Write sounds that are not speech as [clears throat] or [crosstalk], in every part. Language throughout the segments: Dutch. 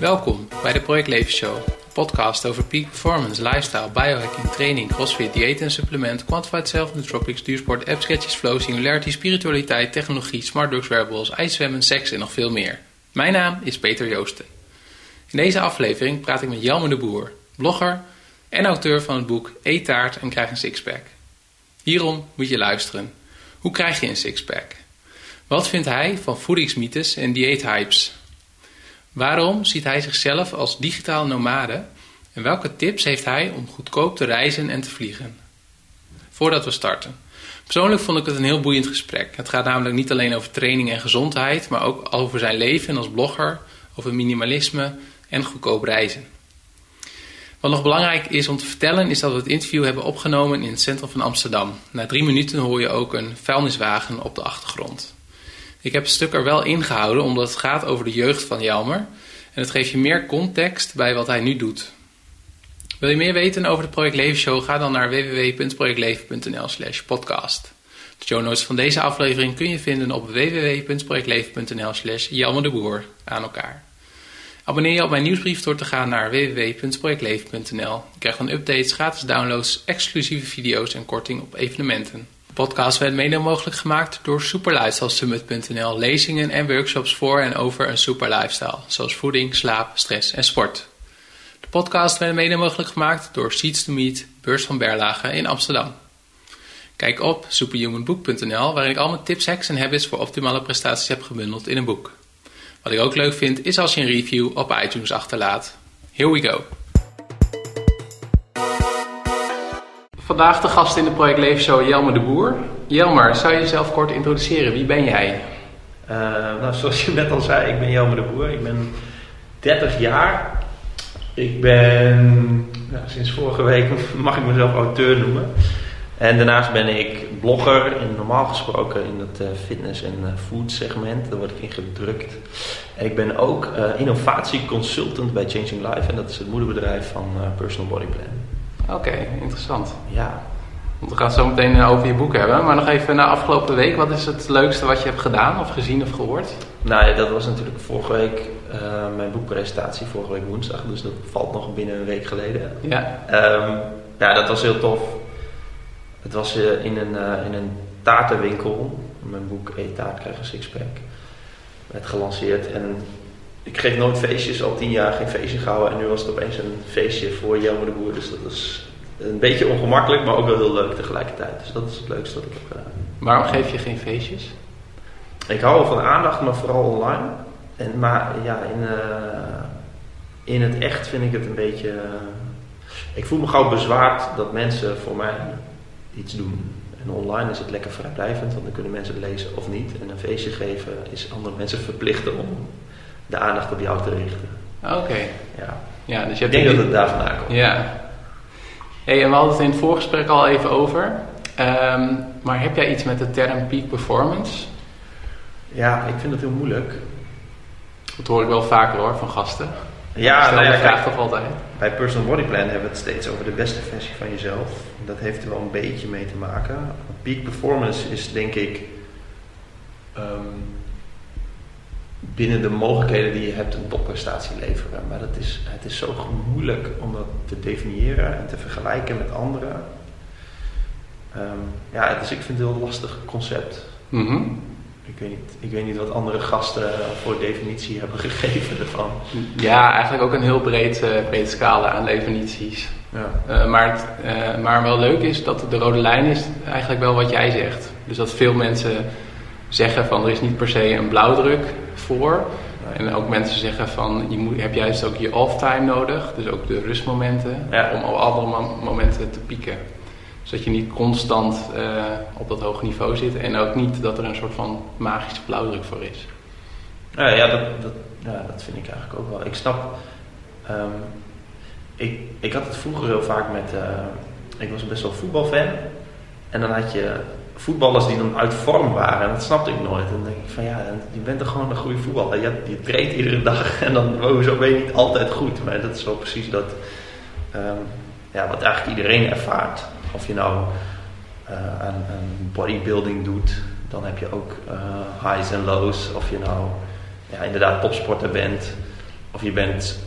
Welkom bij de Project Leven Show, een podcast over peak performance, lifestyle, biohacking, training, crossfit, dieet en supplement, quantified self, nootropics, duursport, app sketches, flow, singularity, spiritualiteit, technologie, smart drugs, wearables, ijszwemmen, seks en nog veel meer. Mijn naam is Peter Joosten. In deze aflevering praat ik met Jelmer de Boer, blogger en auteur van het boek Eet taart en krijg een sixpack. Hierom moet je luisteren. Hoe krijg je een sixpack? Wat vindt hij van voedingsmythes en dieethypes? Waarom ziet hij zichzelf als digitaal nomade? En welke tips heeft hij om goedkoop te reizen en te vliegen? Voordat we starten. Persoonlijk vond ik het een heel boeiend gesprek. Het gaat namelijk niet alleen over training en gezondheid, maar ook over zijn leven als blogger, over minimalisme en goedkoop reizen. Wat nog belangrijk is om te vertellen is dat we het interview hebben opgenomen in het centrum van Amsterdam. Na drie minuten hoor je ook een vuilniswagen op de achtergrond. Ik heb het stuk er wel ingehouden omdat het gaat over de jeugd van Jelmer en het geeft je meer context bij wat hij nu doet. Wil je meer weten over de Project Leven Show? Ga dan naar www.projectleven.nl slash podcast. De show notes van deze aflevering kun je vinden op www.projectleven.nl slash de Boer aan elkaar. Abonneer je op mijn nieuwsbrief door te gaan naar www.projectleven.nl. Je krijgt dan updates, gratis downloads, exclusieve video's en korting op evenementen. Podcast werd mede mogelijk gemaakt door superlifestylesummit.nl. Lezingen en workshops voor en over een super lifestyle, zoals voeding, slaap, stress en sport. De podcast werd mede mogelijk gemaakt door Seeds to Meet, Beurs van Berlage in Amsterdam. Kijk op superhumanbook.nl waarin ik al mijn tips, hacks en habits voor optimale prestaties heb gebundeld in een boek. Wat ik ook leuk vind is als je een review op iTunes achterlaat. Here we go. Vandaag de gast in de Project Show Jelmer de Boer. Jelmer, zou je jezelf kort introduceren? Wie ben jij? Uh, nou, zoals je net al zei, ik ben Jelmer de Boer. Ik ben 30 jaar. Ik ben nou, sinds vorige week [laughs] mag ik mezelf auteur noemen. En daarnaast ben ik blogger, en normaal gesproken in het uh, fitness- en uh, food segment. Daar word ik in gedrukt. En ik ben ook innovatieconsultant bij Changing Life. En dat is het moederbedrijf van Personal Body Plan. Oké, interessant. Ja. Want we gaan het zo meteen over je boek hebben. Maar nog even na afgelopen week. Wat is het leukste wat je hebt gedaan of gezien of gehoord? Nou ja, dat was natuurlijk vorige week mijn boekpresentatie. Vorige week woensdag. Dus dat valt nog binnen een week geleden. Ja. Um, ja, dat was heel tof. Het was uh, in, een, uh, in een taartenwinkel. Mijn boek Eet taart krijg een sixpack. werd gelanceerd. En ik kreeg nooit feestjes, al tien jaar geen feestje gehouden. En nu was het opeens een feestje voor Jelmer de Boer. Dus dat is een beetje ongemakkelijk, maar ook wel heel leuk tegelijkertijd. Dus dat is het leukste wat ik heb gedaan. Waarom geef je geen feestjes? Ik hou wel van aandacht, maar vooral online. En, maar ja, in, uh, in het echt vind ik het een beetje... ik voel me gauw bezwaard dat mensen voor mij iets doen. En online is het lekker vrijblijvend, want dan kunnen mensen lezen of niet. En een feestje geven is andere mensen verplichten om de aandacht op jou te richten. Oké. Ja. ja dus je Ik denk dat het daar vandaan komt. Ja. Hey, en we hadden het in het voorgesprek al even over. Um, maar heb jij iets met de term peak performance? Ja, ik vind het heel moeilijk. Dat hoor ik wel vaker hoor, van gasten. Ja, Stel nou ja, vraag toch altijd. bij Personal Body Plan hebben we het steeds over de beste versie van jezelf. Dat heeft er wel een beetje mee te maken. Peak performance is denk ik um, binnen de mogelijkheden die je hebt een topprestatie leveren. Maar dat is, het is zo moeilijk om dat te definiëren en te vergelijken met anderen. Um, ja, dus ik vind het een heel lastig concept. Mm -hmm. Ik weet, niet, ik weet niet wat andere gasten voor definitie hebben [laughs] gegeven ervan. Ja, eigenlijk ook een heel breed, uh, breed scala aan definities. Ja. Uh, maar, het, uh, maar wel leuk is dat de rode lijn is eigenlijk wel wat jij zegt. Dus dat veel mensen zeggen van er is niet per se een blauwdruk voor. En ook mensen zeggen van je, moet, je hebt juist ook je off-time nodig. Dus ook de rustmomenten. Ja. Om op andere momenten te pieken. Zodat je niet constant uh, op dat hoge niveau zit en ook niet dat er een soort van magische blauwdruk voor is. Ja, ja, dat, dat, ja dat vind ik eigenlijk ook wel. Ik snap. Um, ik, ik had het vroeger heel vaak met. Uh, ik was best wel voetbalfan. En dan had je voetballers die dan uit vorm waren. En dat snapte ik nooit. En dan denk ik van ja, je bent toch gewoon een goede voetballer. Je, traint iedere dag [laughs] en dan oh, zo ben je niet altijd goed. Maar dat is wel precies dat. Um, ja, wat eigenlijk iedereen ervaart. Of je nou uh, aan, bodybuilding doet, dan heb je ook uh, highs en lows. Of je nou ja, inderdaad topsporter bent. of je bent,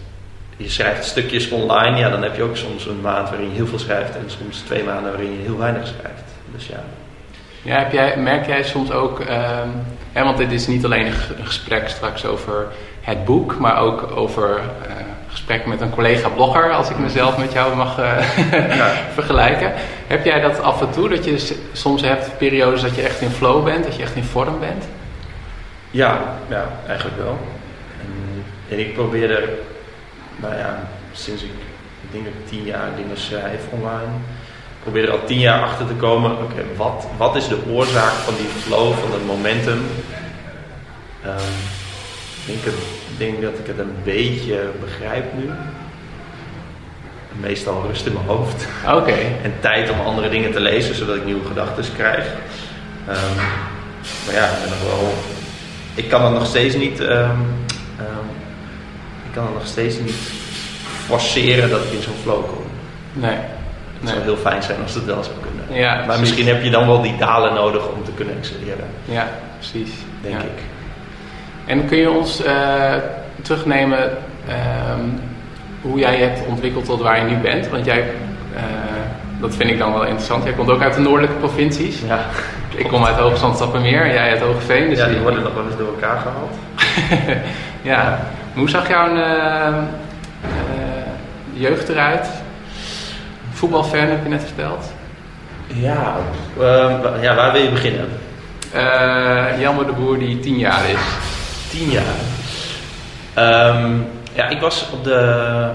je schrijft stukjes online, ja, dan heb je ook soms een maand waarin je heel veel schrijft en soms twee maanden waarin je heel weinig schrijft. Dus ja. Ja, heb jij, merk jij soms ook, ehm, hè, want dit is niet alleen een gesprek straks over het boek, maar ook over uh, gesprek met een collega-blogger, als ik mezelf met jou mag uh, [laughs] vergelijken. Heb jij dat af en toe, dat je soms hebt periodes dat je echt in flow bent, dat je echt in vorm bent? Ja, ja eigenlijk wel. En, en ik probeer er, nou ja, sinds ik, ik denk dat ik tien jaar dingen schrijf online, probeer er al tien jaar achter te komen, oké, wat, wat is de oorzaak van die flow, van het momentum? Um, ik denk, denk, dat ik het een beetje begrijp nu. Meestal rust in mijn hoofd. Oké. en tijd om andere dingen te lezen, zodat ik nieuwe gedachten krijg. Um, maar ja, ik ben nog wel. Ik kan het nog steeds niet. Um, ik kan het nog steeds niet forceren dat ik in zo'n flow kom. Nee. Het zou heel fijn zijn als het wel zou kunnen. Ja, maar precies. misschien heb je dan wel die dalen nodig om te kunnen excelleren. Ja, precies. Denk ja. ik. En kun je ons uh, terugnemen um, hoe jij je hebt ontwikkeld tot waar je nu bent? Want jij, uh, dat vind ik dan wel interessant. Jij komt ook uit de noordelijke provincies. Ja. Ik kom uit Stappenmeer en jij uit Hogeveen. Dus ja, die worden nog wel eens door elkaar gehaald. ja. [laughs] ja. Hoe zag jouw uh, jeugd eruit? Voetbalfan heb je net verteld. Ja, uh, ja waar wil je beginnen? Uh, Jelmer de Boer die tien jaar is. Tien jaar? Um, ja, ik was op de...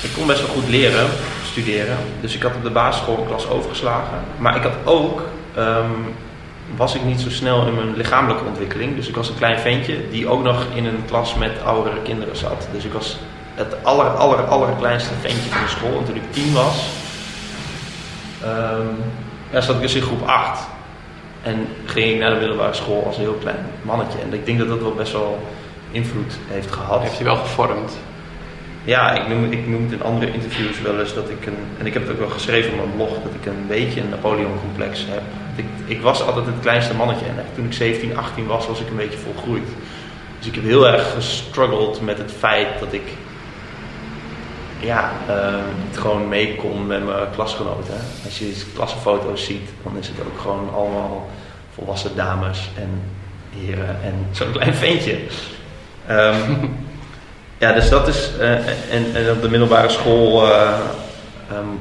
Ik kon best wel goed leren, studeren. Dus ik had op de basisschool een klas overgeslagen. Maar ik had ook... Um, was ik niet zo snel in mijn lichamelijke ontwikkeling. Dus ik was een klein ventje die ook nog in een klas met oudere kinderen zat. Dus ik was het aller, aller, aller kleinste ventje van de school. En toen ik tien was, um, ja, zat ik dus in groep 8. En ging ik naar de middelbare school als een heel klein mannetje. En ik denk dat dat wel best wel invloed heeft gehad. Heeft je wel gevormd? Ja, ik noem, ik noem het in andere interviews wel eens dat ik een... En ik heb het ook wel geschreven op mijn blog, dat ik een beetje een Napoleon-complex heb. Ik, ik was altijd het kleinste mannetje. En toen ik 17, 18 was, was ik een beetje volgroeid. Dus ik heb heel erg gestruggeld met het feit dat ik ja, uh, niet gewoon mee kon met mijn klasgenoten. Als je klassenfoto's ziet, dan is het ook gewoon allemaal volwassen dames en heren en zo'n klein ventje. Um, [laughs] ja, dus dat is. Uh, en, en, op de middelbare school uh, um,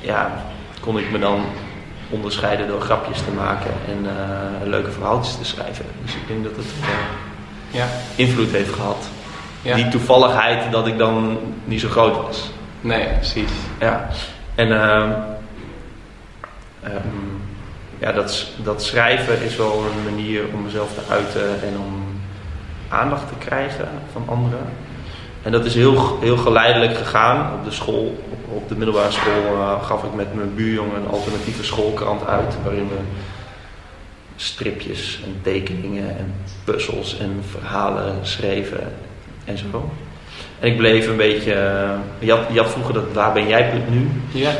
ja, kon ik me dan onderscheiden door grapjes te maken en uh, leuke verhaaltjes te schrijven. Dus ik denk dat het ja. invloed heeft gehad. Ja. Die toevalligheid dat ik dan niet zo groot was. Nee, precies. Ja. En uh, um, ja, dat, dat schrijven is wel een manier om mezelf te uiten en om aandacht te krijgen van anderen. En dat is heel, heel geleidelijk gegaan. Op de school, op, op de middelbare school, uh, gaf ik met mijn buurjongen een alternatieve schoolkrant uit. Waarin we stripjes en tekeningen en puzzels en verhalen schreven en zo. En ik bleef een beetje. Uh, je, had, je had vroeger dat waar ben jij nu? Ja.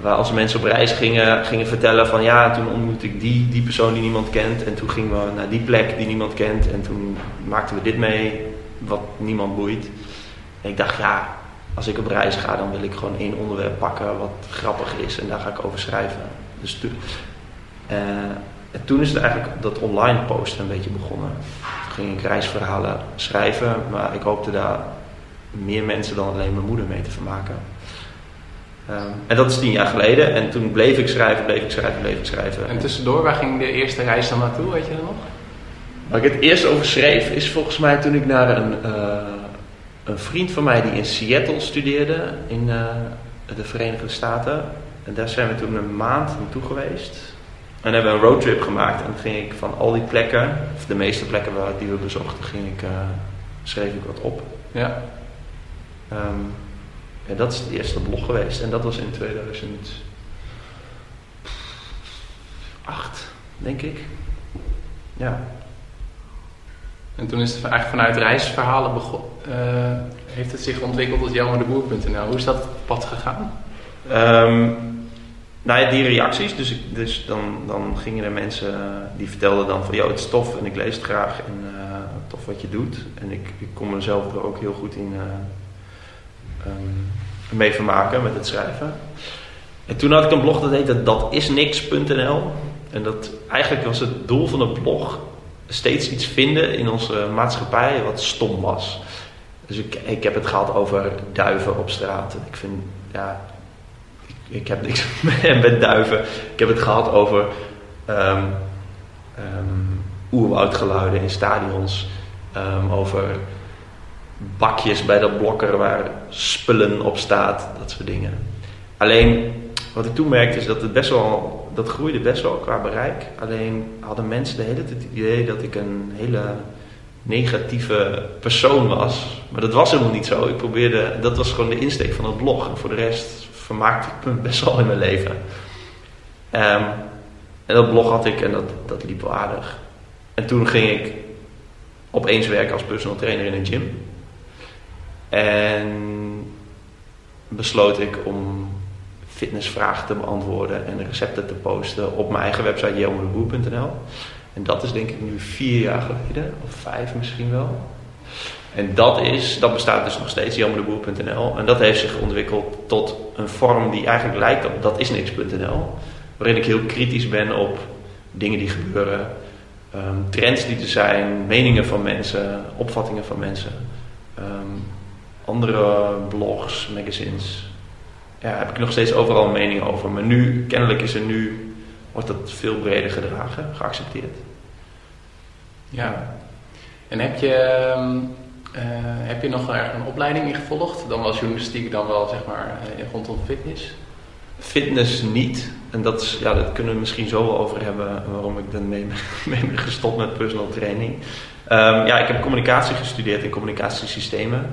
Waar als mensen op reis gingen, gingen vertellen van ja, toen ontmoette ik die, die persoon die niemand kent. En toen gingen we naar die plek die niemand kent. En toen maakten we dit mee, wat niemand boeit. En ik dacht ja, als ik op reis ga, dan wil ik gewoon één onderwerp pakken wat grappig is. En daar ga ik over schrijven. Dus uh, en toen is het eigenlijk dat online posten een beetje begonnen. Toen ging ik reisverhalen schrijven, maar ik hoopte daar meer mensen dan alleen mijn moeder mee te vermaken. Um, en dat is tien jaar geleden. En toen bleef ik schrijven, bleef ik schrijven, bleef ik schrijven. En tussendoor, waar ging de eerste reis dan naartoe, weet je dat nog? Waar ik het eerst over schreef, is volgens mij toen ik naar een, uh, een vriend van mij die in Seattle studeerde, in uh, de Verenigde Staten. En daar zijn we toen een maand naartoe geweest. En hebben we een roadtrip gemaakt. En dan ging ik van al die plekken, of de meeste plekken waar, die we bezochten, ging ik, uh, schreef ik wat op. Ja. Um, ja, dat is het eerste blog geweest. En dat was in 2008, denk ik. Ja. En toen is het eigenlijk vanuit reisverhalen begon, uh, heeft het zich ontwikkeld tot jammerDeboer.nl. Hoe is dat pad gegaan? Um, nou ja, die reacties. Dus, ik, dus dan, dan gingen er mensen die vertelden dan van... ...joh, het is tof en ik lees het graag en uh, tof of wat je doet. En ik, ik kon mezelf er ook heel goed in uh, um, mee vermaken met het schrijven. En toen had ik een blog dat heette datisniks.nl. En dat, eigenlijk was het doel van het blog steeds iets vinden in onze maatschappij wat stom was. Dus ik, ik heb het gehad over duiven op straat. Ik vind, ja, ik, heb niks [laughs] met duiven. Ik heb het gehad over um, oerwoudgeluiden in stadions. Um, over bakjes bij dat blokker waar spullen op staat. Dat soort dingen. Alleen, wat ik toen merkte is dat het best wel, dat groeide best wel qua bereik. Alleen hadden mensen de hele tijd het idee dat ik een hele negatieve persoon was. Maar dat was helemaal niet zo. Ik probeerde, dat was gewoon de insteek van het blog. En voor de rest vermaakte ik me best wel in mijn leven. Um, en dat blog had ik en dat, dat liep wel aardig. En toen ging ik opeens werken als personal trainer in een gym. En besloot ik om fitnessvragen te beantwoorden en recepten te posten op mijn eigen website jelmodeboer.nl. En dat is denk ik nu vier jaar geleden, of vijf misschien wel. En dat, is, dat bestaat dus nog steeds, jelmodeboer.nl. En dat heeft zich ontwikkeld tot een vorm die eigenlijk lijkt op dat is niks.nl. Waarin ik heel kritisch ben op dingen die gebeuren, um, trends die er zijn, meningen van mensen, opvattingen van mensen. Um, andere blogs, magazines. Ja, heb ik nog steeds overal een mening over. Maar nu, kennelijk is er nu, wordt dat veel breder gedragen, geaccepteerd. Ja. En heb je, uh, heb je nog een opleiding in gevolgd? Dan was journalistiek dan wel, zeg maar, uh, rondom fitness? Fitness niet. En dat, is, ja, dat kunnen we misschien zo wel over hebben waarom ik dan mee, [laughs] mee ben gestopt met personal training. Um, ja, ik heb communicatie gestudeerd in communicatiesystemen.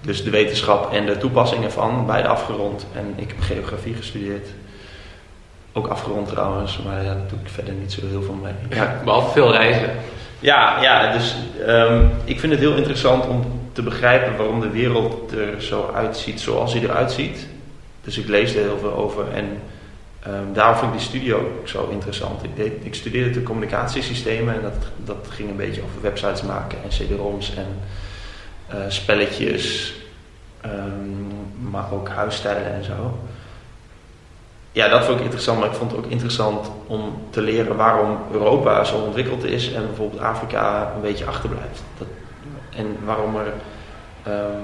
Dus de wetenschap en de toepassingen van, beide afgerond. En ik heb geografie gestudeerd. Ook afgerond trouwens, maar ja, daar doe ik verder niet zo heel veel mee. Ja, behalve veel reizen. Ja, ja dus um, ik vind het heel interessant om te begrijpen waarom de wereld er zo uitziet zoals hij eruit ziet. Dus ik lees er heel veel over en um, daarom vind ik die studie ook zo interessant. Ik, ik studeerde de communicatiesystemen en dat, dat ging een beetje over websites maken en cd-roms en uh, spelletjes, um, maar ook huisstijlen en zo. Ja, dat vond ik interessant, maar ik vond het ook interessant om te leren waarom Europa zo ontwikkeld is en bijvoorbeeld Afrika een beetje achterblijft. Dat, en waarom, er, um,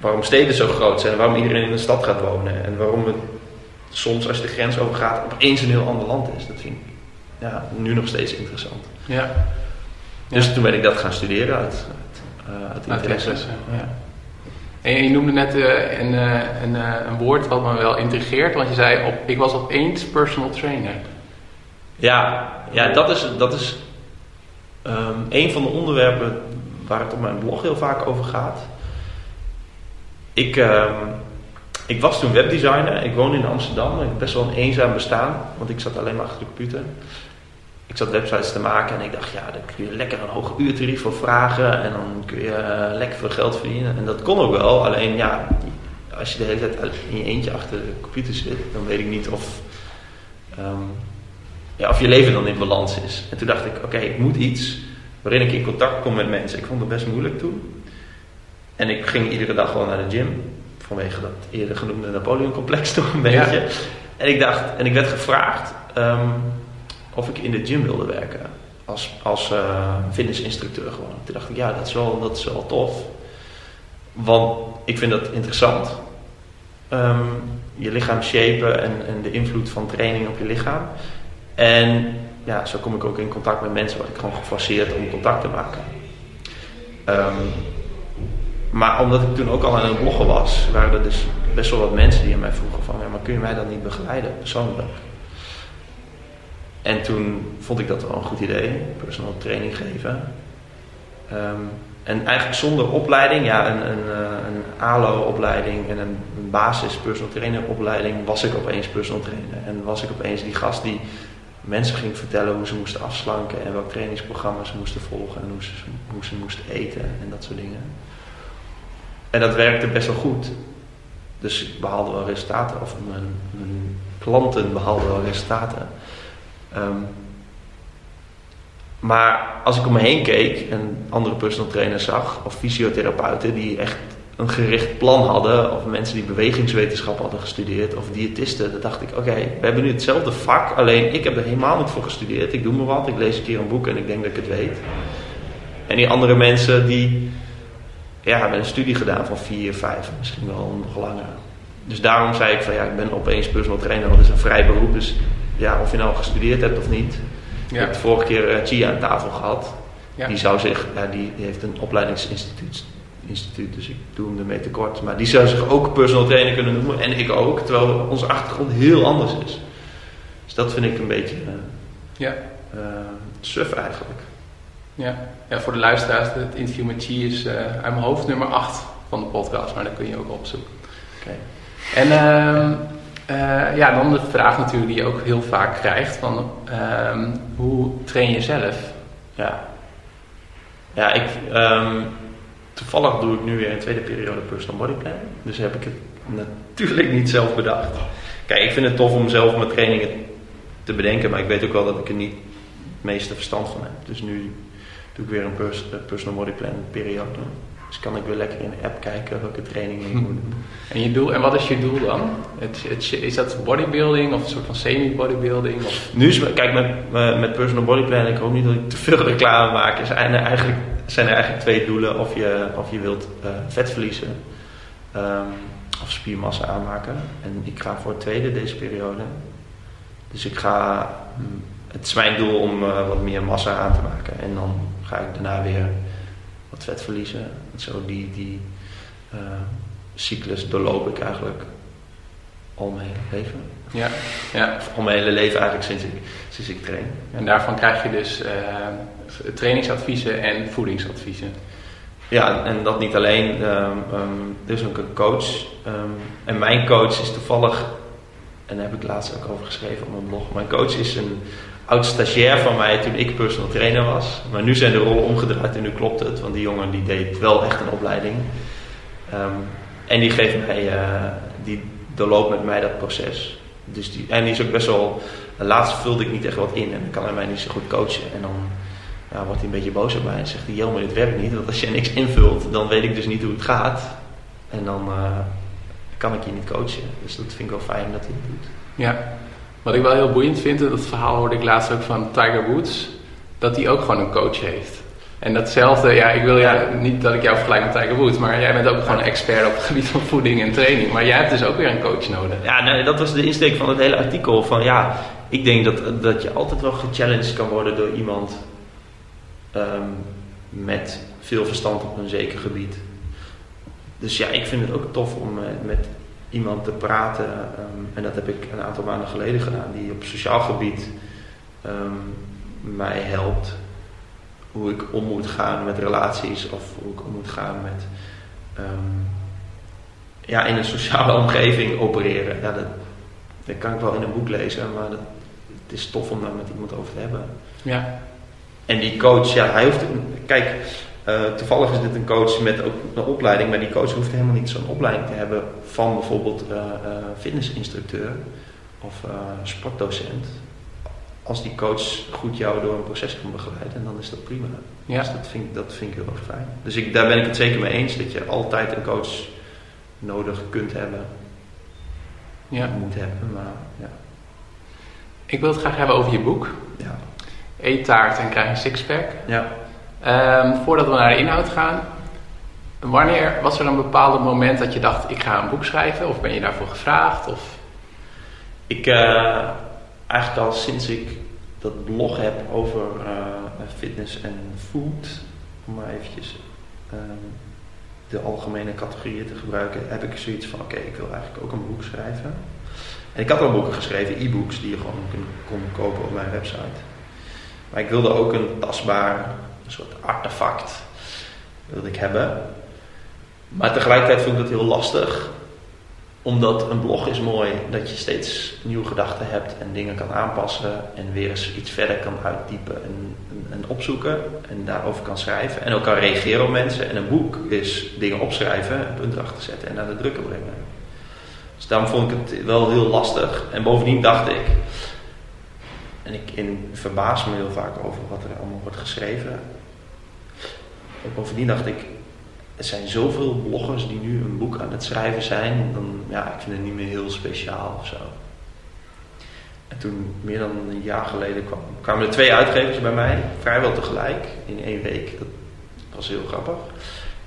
waarom steden zo groot zijn en waarom iedereen in een stad gaat wonen en waarom het soms als je de grens overgaat opeens een heel ander land is. Dat vind ik ja, nu nog steeds interessant. Ja. Dus ja. toen ben ik dat gaan studeren uit, uh, uit interesse. Ja. En je noemde net uh, een, uh, een, een, woord wat me wel intrigeert, want je zei op, ik was opeens personal trainer. Ja, ja dat is, dat is um, een van de onderwerpen waar het op mijn blog heel vaak over gaat. Ik, um, ik was toen webdesigner, ik woonde in Amsterdam, ik best wel een eenzaam bestaan, want ik zat alleen maar achter de computer ik zat websites te maken en ik dacht, ja, dan kun je lekker een hoog uurtarief voor vragen en dan kun je uh, lekker veel geld verdienen. En dat kon ook wel, alleen ja, als je de hele tijd in je eentje achter de computer zit, dan weet ik niet of, um, ja, of je leven dan in balans is. En toen dacht ik, oké, okay, ik moet iets waarin ik in contact kom met mensen. Ik vond het best moeilijk toen. En ik ging iedere dag gewoon naar de gym, vanwege dat eerder genoemde Napoleon-complex toch een beetje. Ja. En ik dacht, en ik werd gevraagd. Um, of ik in de gym wilde werken. Als, als uh, fitnessinstructeur gewoon. Toen dacht ik, ja, dat is wel, dat is wel tof. Want ik vind dat interessant. Um, je lichaam shapen en, en de invloed van training op je lichaam. En ja, zo kom ik ook in contact met mensen, word ik gewoon geforceerd om contact te maken. Um, maar omdat ik toen ook al aan het bloggen was, waren er dus best wel wat mensen die aan mij vroegen van, ja, maar kun je mij dan niet begeleiden persoonlijk? En toen vond ik dat wel een goed idee, personal training geven. Um, en eigenlijk zonder opleiding, ja, een, een, een ALO-opleiding en een, basis personal trainer opleiding, was ik opeens personal trainer. En was ik opeens die gast die mensen ging vertellen hoe ze moesten afslanken en welk trainingsprogramma ze moesten volgen en hoe ze, hoe ze moesten eten en dat soort dingen. En dat werkte best wel goed. Dus ik behaalde wel resultaten, of mijn, mijn klanten behaalden wel resultaten. Um, maar als ik om me heen keek en andere personal trainers zag, of fysiotherapeuten die echt een gericht plan hadden, of mensen die bewegingswetenschap hadden gestudeerd, of diëtisten, dan dacht ik: oké, we hebben nu hetzelfde vak, alleen ik heb er helemaal niet voor gestudeerd. Ik doe me wat, ik lees een keer een boek en ik denk dat ik het weet. En die andere mensen die ja, hebben een studie gedaan van vier, vijf, misschien wel nog langer. Dus daarom zei ik van ja, ik ben opeens personal trainer, dat is een vrij beroep. Dus ja, of je nou gestudeerd hebt of niet. Ik heb de vorige keer uh, Chia aan tafel gehad. Ja. Die zou zich, die, die heeft een opleidingsinstituut, instituut, dus ik doe hem ermee tekort. Maar die zou zich ook personal trainer kunnen noemen en ik ook, terwijl onze achtergrond heel anders is. Dus dat vind ik een beetje uh, ja. Uh, suf eigenlijk. Ja. ja, voor de luisteraars, het interview met Chi is uh, uit mijn hoofd nummer 8 van de podcast, maar dat kun je ook opzoeken. Oké. En uh, ja, dan de vraag natuurlijk die je ook heel vaak krijgt: van, uh, hoe train je zelf? Ja, ja ik, um, toevallig doe ik nu weer een tweede periode personal body plan. Dus heb ik het natuurlijk niet zelf bedacht. Kijk, ik vind het tof om zelf mijn trainingen te bedenken, maar ik weet ook wel dat ik er niet het meeste verstand van heb. Dus nu doe ik weer een pers personal body plan periode. Dus kan ik weer lekker in de app kijken welke trainingen ik moet doen. En, je doel, en wat is je doel dan? Het, het, is dat bodybuilding of een soort van semi-bodybuilding? Nu is, kijk, met, met personal body plan, ik hoop niet dat ik te veel reclame maak. Zijn er eigenlijk, zijn er eigenlijk twee doelen. Of je, of je wilt uh, vet verliezen um, of spiermassa aanmaken. En ik ga voor het tweede deze periode. Dus ik ga, mm, het is mijn doel om uh, wat meer massa aan te maken. En dan ga ik daarna weer wat vet verliezen. Zo die, die uh, cyclus doorloop ik eigenlijk al mijn hele leven. Ja, ja. Of al mijn hele leven eigenlijk sinds ik, sinds ik train. En daarvan krijg je dus uh, trainingsadviezen en voedingsadviezen. Ja, en dat niet alleen. Um, um, er is ook een coach. Um, en mijn coach is toevallig, en daar heb ik laatst ook over geschreven op mijn blog. Mijn coach is een oud stagiair van mij toen ik personal trainer was. Maar nu zijn de rollen omgedraaid en nu klopt het. Want die jongen die deed wel echt een opleiding. Um, en die geeft mij, uh, die doorloopt met mij dat proces. Dus die, en die is ook best wel, laatst vulde ik niet echt wat in en kan hij mij niet zo goed coachen. En dan ja, wordt hij een beetje boos op mij en zegt hij, joh maar dit werkt niet. Want als je niks invult, dan weet ik dus niet hoe het gaat. En dan uh, kan ik je niet coachen. Dus dat vind ik wel fijn dat hij het doet. Ja, wat ik wel heel boeiend vind, dat verhaal hoorde ik laatst ook van Tiger Woods, dat hij ook gewoon een coach heeft. En datzelfde, ja, ik wil ja, niet dat ik jou vergelijk met Tiger Woods, maar jij bent ook gewoon expert op het gebied van voeding en training. Maar jij hebt dus ook weer een coach nodig. Ja, nee, dat was de insteek van het hele artikel. Van ja, ik denk dat, dat je altijd wel gechallenged kan worden door iemand um, met veel verstand op een zeker gebied. Dus ja, ik vind het ook tof om met iemand te praten. Um, en dat heb ik een aantal maanden geleden gedaan, die op sociaal gebied um, mij helpt. Hoe ik om moet gaan met relaties of hoe ik om moet gaan met um, ja, in een sociale [laughs] omgeving opereren. Ja, dat, dat kan ik wel in een boek lezen, maar dat, het is tof om daar met iemand over te hebben. Ja. En die coach, ja, hij hoeft. Kijk, uh, toevallig is dit een coach met ook een opleiding, maar die coach hoeft helemaal niet zo'n opleiding te hebben van bijvoorbeeld uh, uh, fitnessinstructeur of sportdocent. Als die coach goed jou door een proces kan begeleiden, dan is dat prima. Ja. Dus dat vind, dat vind ik heel erg fijn. Dus ik, daar ben ik het zeker mee eens dat je altijd een coach nodig kunt hebben. Ja. Moet hebben, maar ja. Ik wil het graag hebben over je boek. Ja. Eet taart en krijg een sixpack. Ja. Um, voordat we naar de inhoud gaan, wanneer was er een bepaald moment dat je dacht: ik ga een boek schrijven? Of ben je daarvoor gevraagd? Of? Ik, uh, eigenlijk al sinds ik dat blog heb over uh, fitness en food, om maar eventjes uh, de algemene categorieën te gebruiken, heb ik zoiets van: oké, ik wil eigenlijk ook een boek schrijven. En ik had al boeken geschreven, e-books, die je gewoon kon, kon kopen op mijn website. Maar ik wilde ook een tastbaar een soort artefact wilde ik hebben. Maar tegelijkertijd vond ik dat heel lastig. Omdat een blog is mooi dat je steeds nieuwe gedachten hebt en dingen kan aanpassen. En weer eens iets verder kan uitdiepen en, en, en opzoeken. En daarover kan schrijven. En ook kan reageren op mensen. En een boek is dingen opschrijven, een punt achter zetten en naar de drukker brengen. Dus daarom vond ik het wel heel lastig. En bovendien dacht ik, en ik in, verbaas me heel vaak over wat er allemaal wordt geschreven. En bovendien dacht ik, er zijn zoveel bloggers die nu een boek aan het schrijven zijn, dan ja, ik vind het niet meer heel speciaal of zo. En toen, meer dan een jaar geleden, kwam, kwamen er twee uitgevers bij mij, vrijwel tegelijk, in één week. Dat was heel grappig.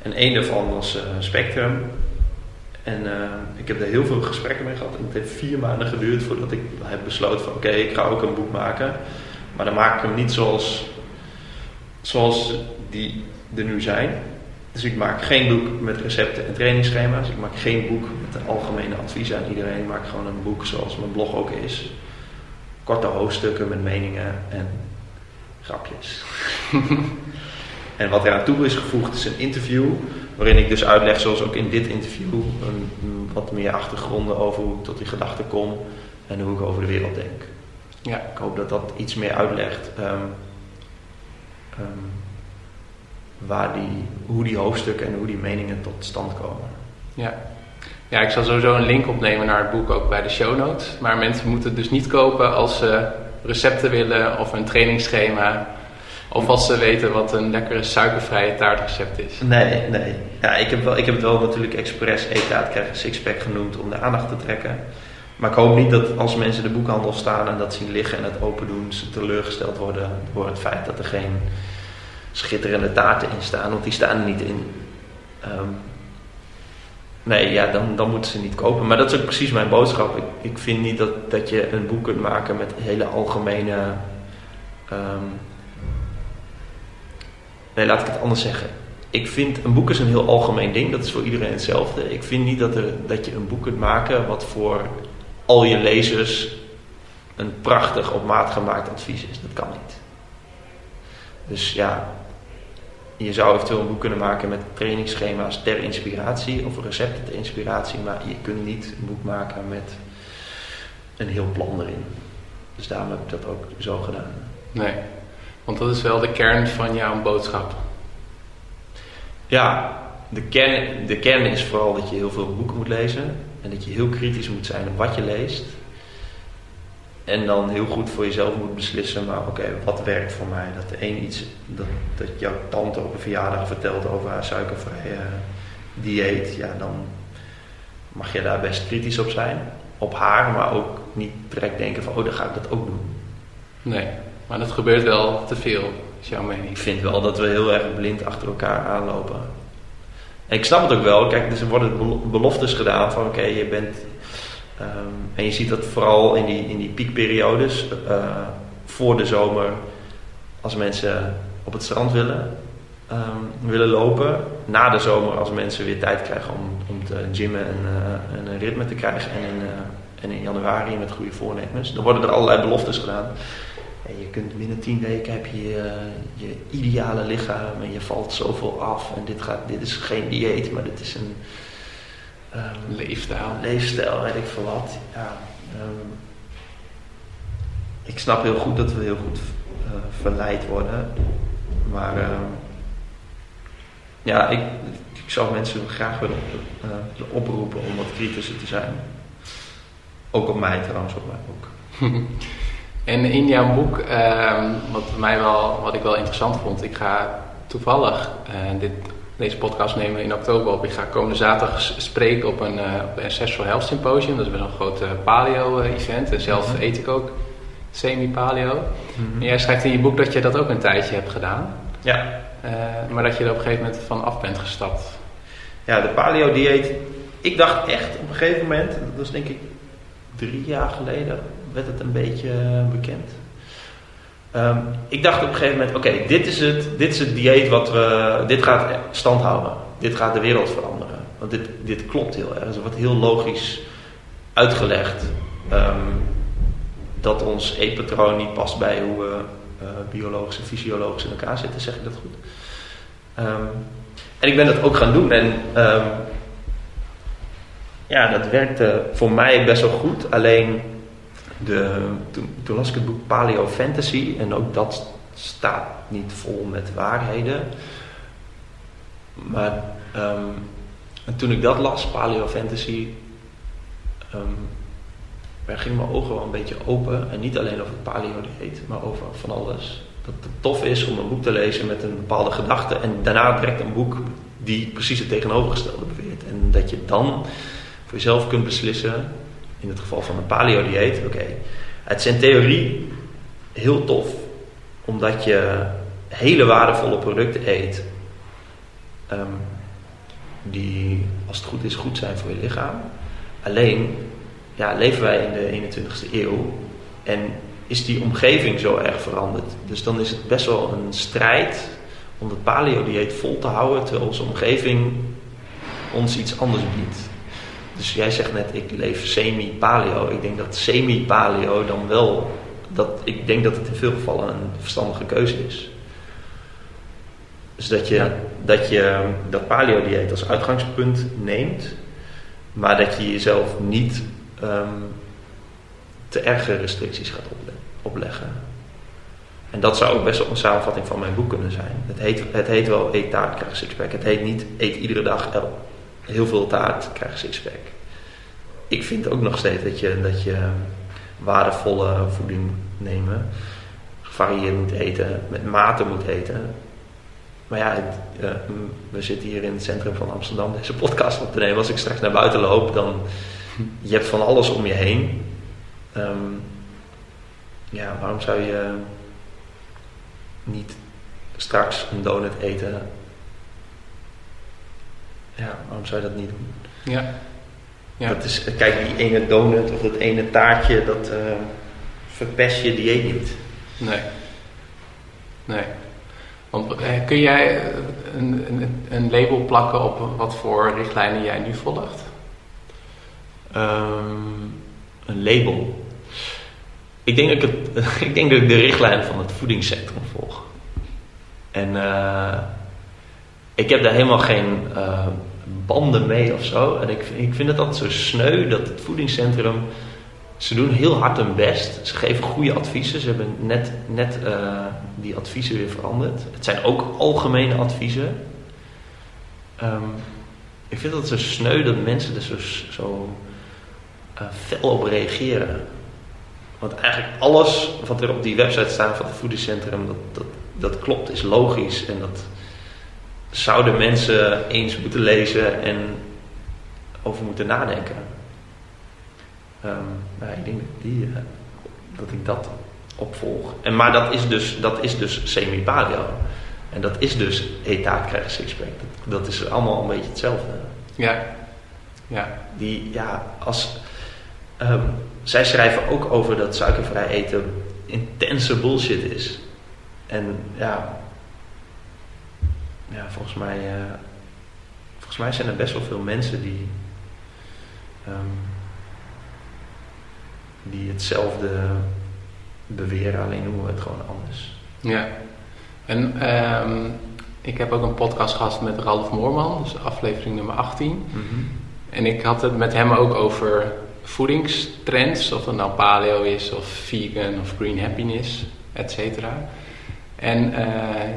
En één daarvan was uh, Spectrum. En uh, ik heb daar heel veel gesprekken mee gehad. En het heeft vier maanden geduurd voordat ik heb besloten van oké, ik ga ook een boek maken. Maar dan maak ik hem niet zoals, zoals die er nu zijn. Dus ik maak geen boek met recepten en trainingsschema's. Ik maak geen boek met algemene adviezen aan iedereen. Ik maak gewoon een boek zoals mijn blog ook is. Korte hoofdstukken met meningen en grapjes. [laughs] en wat eraan toe is gevoegd is een interview. Waarin ik dus uitleg, zoals ook in dit interview, een, wat meer achtergronden over hoe ik tot die gedachten kom. En hoe ik over de wereld denk. Ja. Ik hoop dat dat iets meer uitlegt. Um, um, waar die, hoe die hoofdstukken en hoe die meningen tot stand komen. Ja. ja, ik zal sowieso een link opnemen naar het boek ook bij de show notes. Maar mensen moeten het dus niet kopen als ze recepten willen of een trainingsschema. Of als ze weten wat een lekkere suikervrije taartrecept is. Nee, nee. Ja, ik, heb wel, ik heb het wel natuurlijk expres etaat krijgen sixpack genoemd om de aandacht te trekken. Maar ik hoop niet dat als mensen de boekhandel staan en dat zien liggen en het open doen, ze teleurgesteld worden door het feit dat er geen schitterende taarten in staan, want die staan er niet in. Ehm, nee, ja, dan, dan moeten ze niet kopen. Maar dat is ook precies mijn boodschap. Ik, ik vind niet dat, dat je een boek kunt maken met hele algemene. Um, nee, laat ik het anders zeggen. Ik vind een boek is een heel algemeen ding, dat is voor iedereen hetzelfde. Ik vind niet dat, er, dat je een boek kunt maken wat voor al je lezers een prachtig op maat gemaakt advies is. Dat kan niet. Dus ja, je zou eventueel een boek kunnen maken met trainingsschema's ter inspiratie of recepten ter inspiratie, maar je kunt niet een boek maken met een heel plan erin. Dus daarom heb ik dat ook zo gedaan. Nee, want dat is wel de kern van jouw boodschap. Ja, de kern, de kern is vooral dat je heel veel boeken moet lezen en dat je heel kritisch moet zijn op wat je leest. En dan heel goed voor jezelf moet beslissen, maar oké, wat werkt voor mij? Dat de een iets, dat, dat jouw tante op een verjaardag vertelt over haar suikervrije dieet, ja, dan mag je daar best kritisch op zijn. Op haar, maar ook niet direct denken van, oh, dan ga ik dat ook doen. Nee, maar dat gebeurt wel te veel, is jouw mening. Ik vind wel dat we heel erg blind achter elkaar aanlopen. En ik snap het ook wel, kijk, dus er worden beloftes gedaan van, oké, je bent Ehm, en je ziet dat vooral in die, in die piekperiodes, uh, voor de zomer, als mensen op het strand willen, um, willen lopen. Na de zomer, als mensen weer tijd krijgen om, om te gymmen en, en een ritme te krijgen. En in, uh, en in januari met goede voornemens. Dan worden er allerlei beloftes gedaan. En je kunt binnen tien weken heb je, je je ideale lichaam en je valt zoveel af. En dit, gaat, dit is geen dieet, maar dit is een Um, leefstijl. Leefstijl, weet ik veel wat. Ja, um, ik snap heel goed dat we heel goed uh, verleid worden. Maar uh, ja, ik, ik zou mensen graag willen, uh, willen oproepen om wat kritischer te zijn. Ook op mij trouwens, op mij ook. [laughs] en in jouw boek, ehm, wat, mij wel, wat ik wel interessant vond, ik ga toevallig, uh, dit deze podcast nemen we in oktober op. Ik ga komende zaterdag spreken op een, uh, op een Ancestral Health Symposium. Dat is best een groot uh, paleo-event. En zelf mm -hmm. eet ik ook semi-paleo. Mm -hmm. En jij schrijft in je boek dat je dat ook een tijdje hebt gedaan. Ja. Uh, maar dat je er op een gegeven moment van af bent gestapt. Ja, de paleo-dieet. Ik dacht echt op een gegeven moment, dat was denk ik drie jaar geleden, werd het een beetje bekend. Um, ik dacht op een gegeven moment, oké, dit, is het, dit is het dieet wat we, dit gaat stand houden. Dit gaat de wereld veranderen. Want dit, dit klopt heel erg. Er wordt heel logisch uitgelegd um, dat ons eetpatroon niet past bij hoe we uh, biologisch en fysiologisch in elkaar zitten, zeg ik dat goed. Um, en ik ben dat ook gaan doen en ja, dat werkte voor mij best wel goed. Alleen de, toen, las ik het boek Paleo Fantasy en ook dat staat niet vol met waarheden. Maar um, toen ik dat las, Paleo Fantasy, um, gingen mijn ogen wel een beetje open. En niet alleen over het paleo-dieet, maar over van alles. Dat het tof is om een boek te lezen met een bepaalde gedachte. En daarna direct een boek die precies het tegenovergestelde beweert. En dat je dan voor jezelf kunt beslissen, in het geval van een paleo-dieet, oké, het is in theorie heel tof, omdat je hele waardevolle producten eet, ehm, die als het goed is goed zijn voor je lichaam. Alleen ja, leven wij in de 21ste eeuw en is die omgeving zo erg veranderd. Dus dan is het best wel een strijd om het paleo-dieet vol te houden terwijl onze omgeving ons iets anders biedt. Dus jij zegt net, ik leef semi-paleo. Ik denk dat semi-paleo dan wel, dat, ik denk dat het in veel gevallen een verstandige keuze is. Dus dat je dat, je, dat paleo-dieet als uitgangspunt neemt, maar dat je jezelf niet um, te erge restricties gaat opleggen. En dat zou ook best wel een samenvatting van mijn boek kunnen zijn. Het heet, het heet wel eet taart, krijg sixpack. Het heet niet eet iedere dag heel veel taart, krijg sixpack. Ik vind ook nog steeds dat je, dat je waardevolle voeding nemen, gevarieerd moet eten, met mate moet eten. Maar ja, uh, we zitten hier in het centrum van Amsterdam [laughs] deze podcast op te nemen. Als ik straks naar buiten loop, dan je hebt van alles om je heen. Um, ja, waarom zou je niet straks een donut eten? Ja, waarom zou je dat niet doen? Ja. ja. Dat is, kijk, die ene donut of dat ene taartje, dat uh, verpest je dieet niet. Nee. Nee. Want, eh, kun jij een, een, een, label plakken op wat voor richtlijnen jij nu volgt? Um, een label. Ik denk, dat ik, het, [laughs] ik denk dat ik de richtlijnen van het voedingscentrum volg. En uh, ik heb daar helemaal geen uh, banden mee of zo. En ik, ik vind het altijd zo sneu dat het voedingscentrum. Ze doen heel hard hun best. Ze geven goede adviezen. Ze hebben net, net uh, die adviezen weer veranderd. Het zijn ook algemene adviezen. Um, ik vind het zo sneu dat mensen er zo, zo uh, fel op reageren. Want eigenlijk alles wat er op die website staat van het voedingscentrum, dat, dat, dat klopt, is logisch. En dat zouden mensen eens moeten lezen en over moeten nadenken. Um, nou, ik denk dat, die, uh, dat ik dat opvolg. En, maar dat is dus, dat is dus semi-paleo. En dat is dus etaat krijgen sixpack. Dat, dat is allemaal een beetje hetzelfde. Ja. ja. Die, ja, als, Um, zij schrijven ook over dat suikervrij eten intense bullshit is. En ja, ja volgens, mij, uh, volgens mij zijn er best wel veel mensen die, um, die hetzelfde beweren, alleen noemen we het gewoon anders. Ja, en um, ik heb ook een podcast gehad met Ralf Moorman, dus aflevering nummer 18. Mm -hmm. En ik had het met hem ook over voedingstrends, of het nou paleo is, of vegan, of green happiness, et cetera. En uh,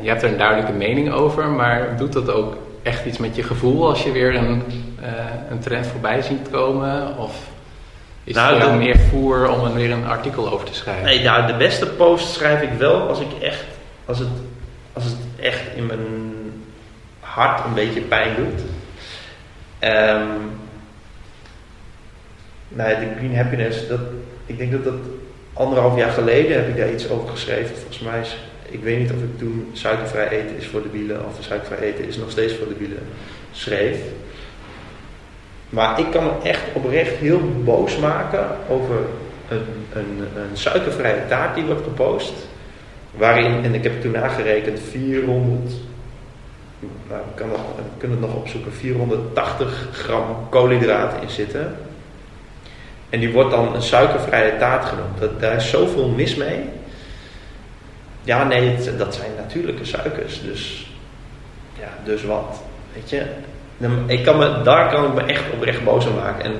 je hebt er een duidelijke mening over, maar doet dat ook echt iets met je gevoel als je weer een, uh, een trend voorbij ziet komen? Of is nou, het meer voer om er weer een artikel over te schrijven? Nee, nou, de beste post schrijf ik wel als ik echt, als het, als het echt in mijn hart een beetje pijn doet. Um, Nee, de Green Happiness, dat, ik denk dat dat anderhalf jaar geleden heb ik daar iets over geschreven. Volgens mij is, ik weet niet of ik toen suikervrij eten is voor de wielen of suikervrij eten is nog steeds voor de wielen schreef. Maar ik kan me echt oprecht heel boos maken over een, een, een suikervrije taart die wordt gepost. Waarin, en ik heb toen nagerekend, 400, nou, ik kan kunnen het nog opzoeken, 480 gram koolhydraten in zitten. En die wordt dan een suikervrije taart genoemd. Dat, daar is zoveel mis mee. Ja, nee, dat zijn natuurlijke suikers. Dus, ja, dus wat? Weet je? Ik kan me, daar kan ik me echt oprecht boos aan maken. En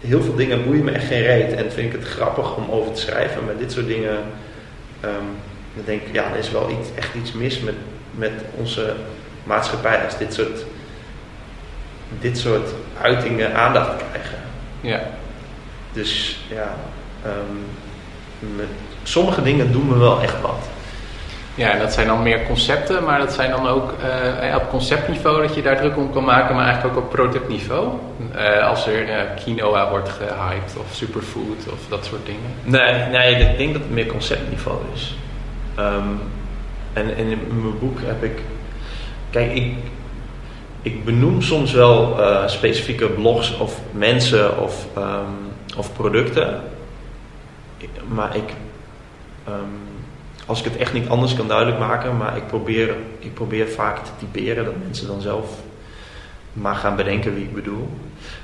heel veel dingen boeien me echt geen reet. En vind ik het grappig om over te schrijven. Maar dit soort dingen, um, dan denk ik, ja, er is wel iets, echt iets mis met, met onze maatschappij als dit soort, dit soort uitingen aandacht krijgen. Ja. Dus ja, ehm, met sommige dingen doen we wel echt wat. Ja, en dat zijn dan meer concepten, maar dat zijn dan ook uh, op conceptniveau dat je daar druk om kan maken, maar eigenlijk ook op productniveau. Uh, als er uh, quinoa wordt gehyped of superfood of dat soort dingen. Nee, nee ik denk dat het meer conceptniveau is. Um, en, en, in mijn boek heb ik. Kijk, ik, ik benoem soms wel specifieke blogs of mensen of, um, of producten. Maar ik. Um, als ik het echt niet anders kan duidelijk maken, maar ik probeer, ik probeer vaak te typeren dat mensen dan zelf maar gaan bedenken wie ik bedoel.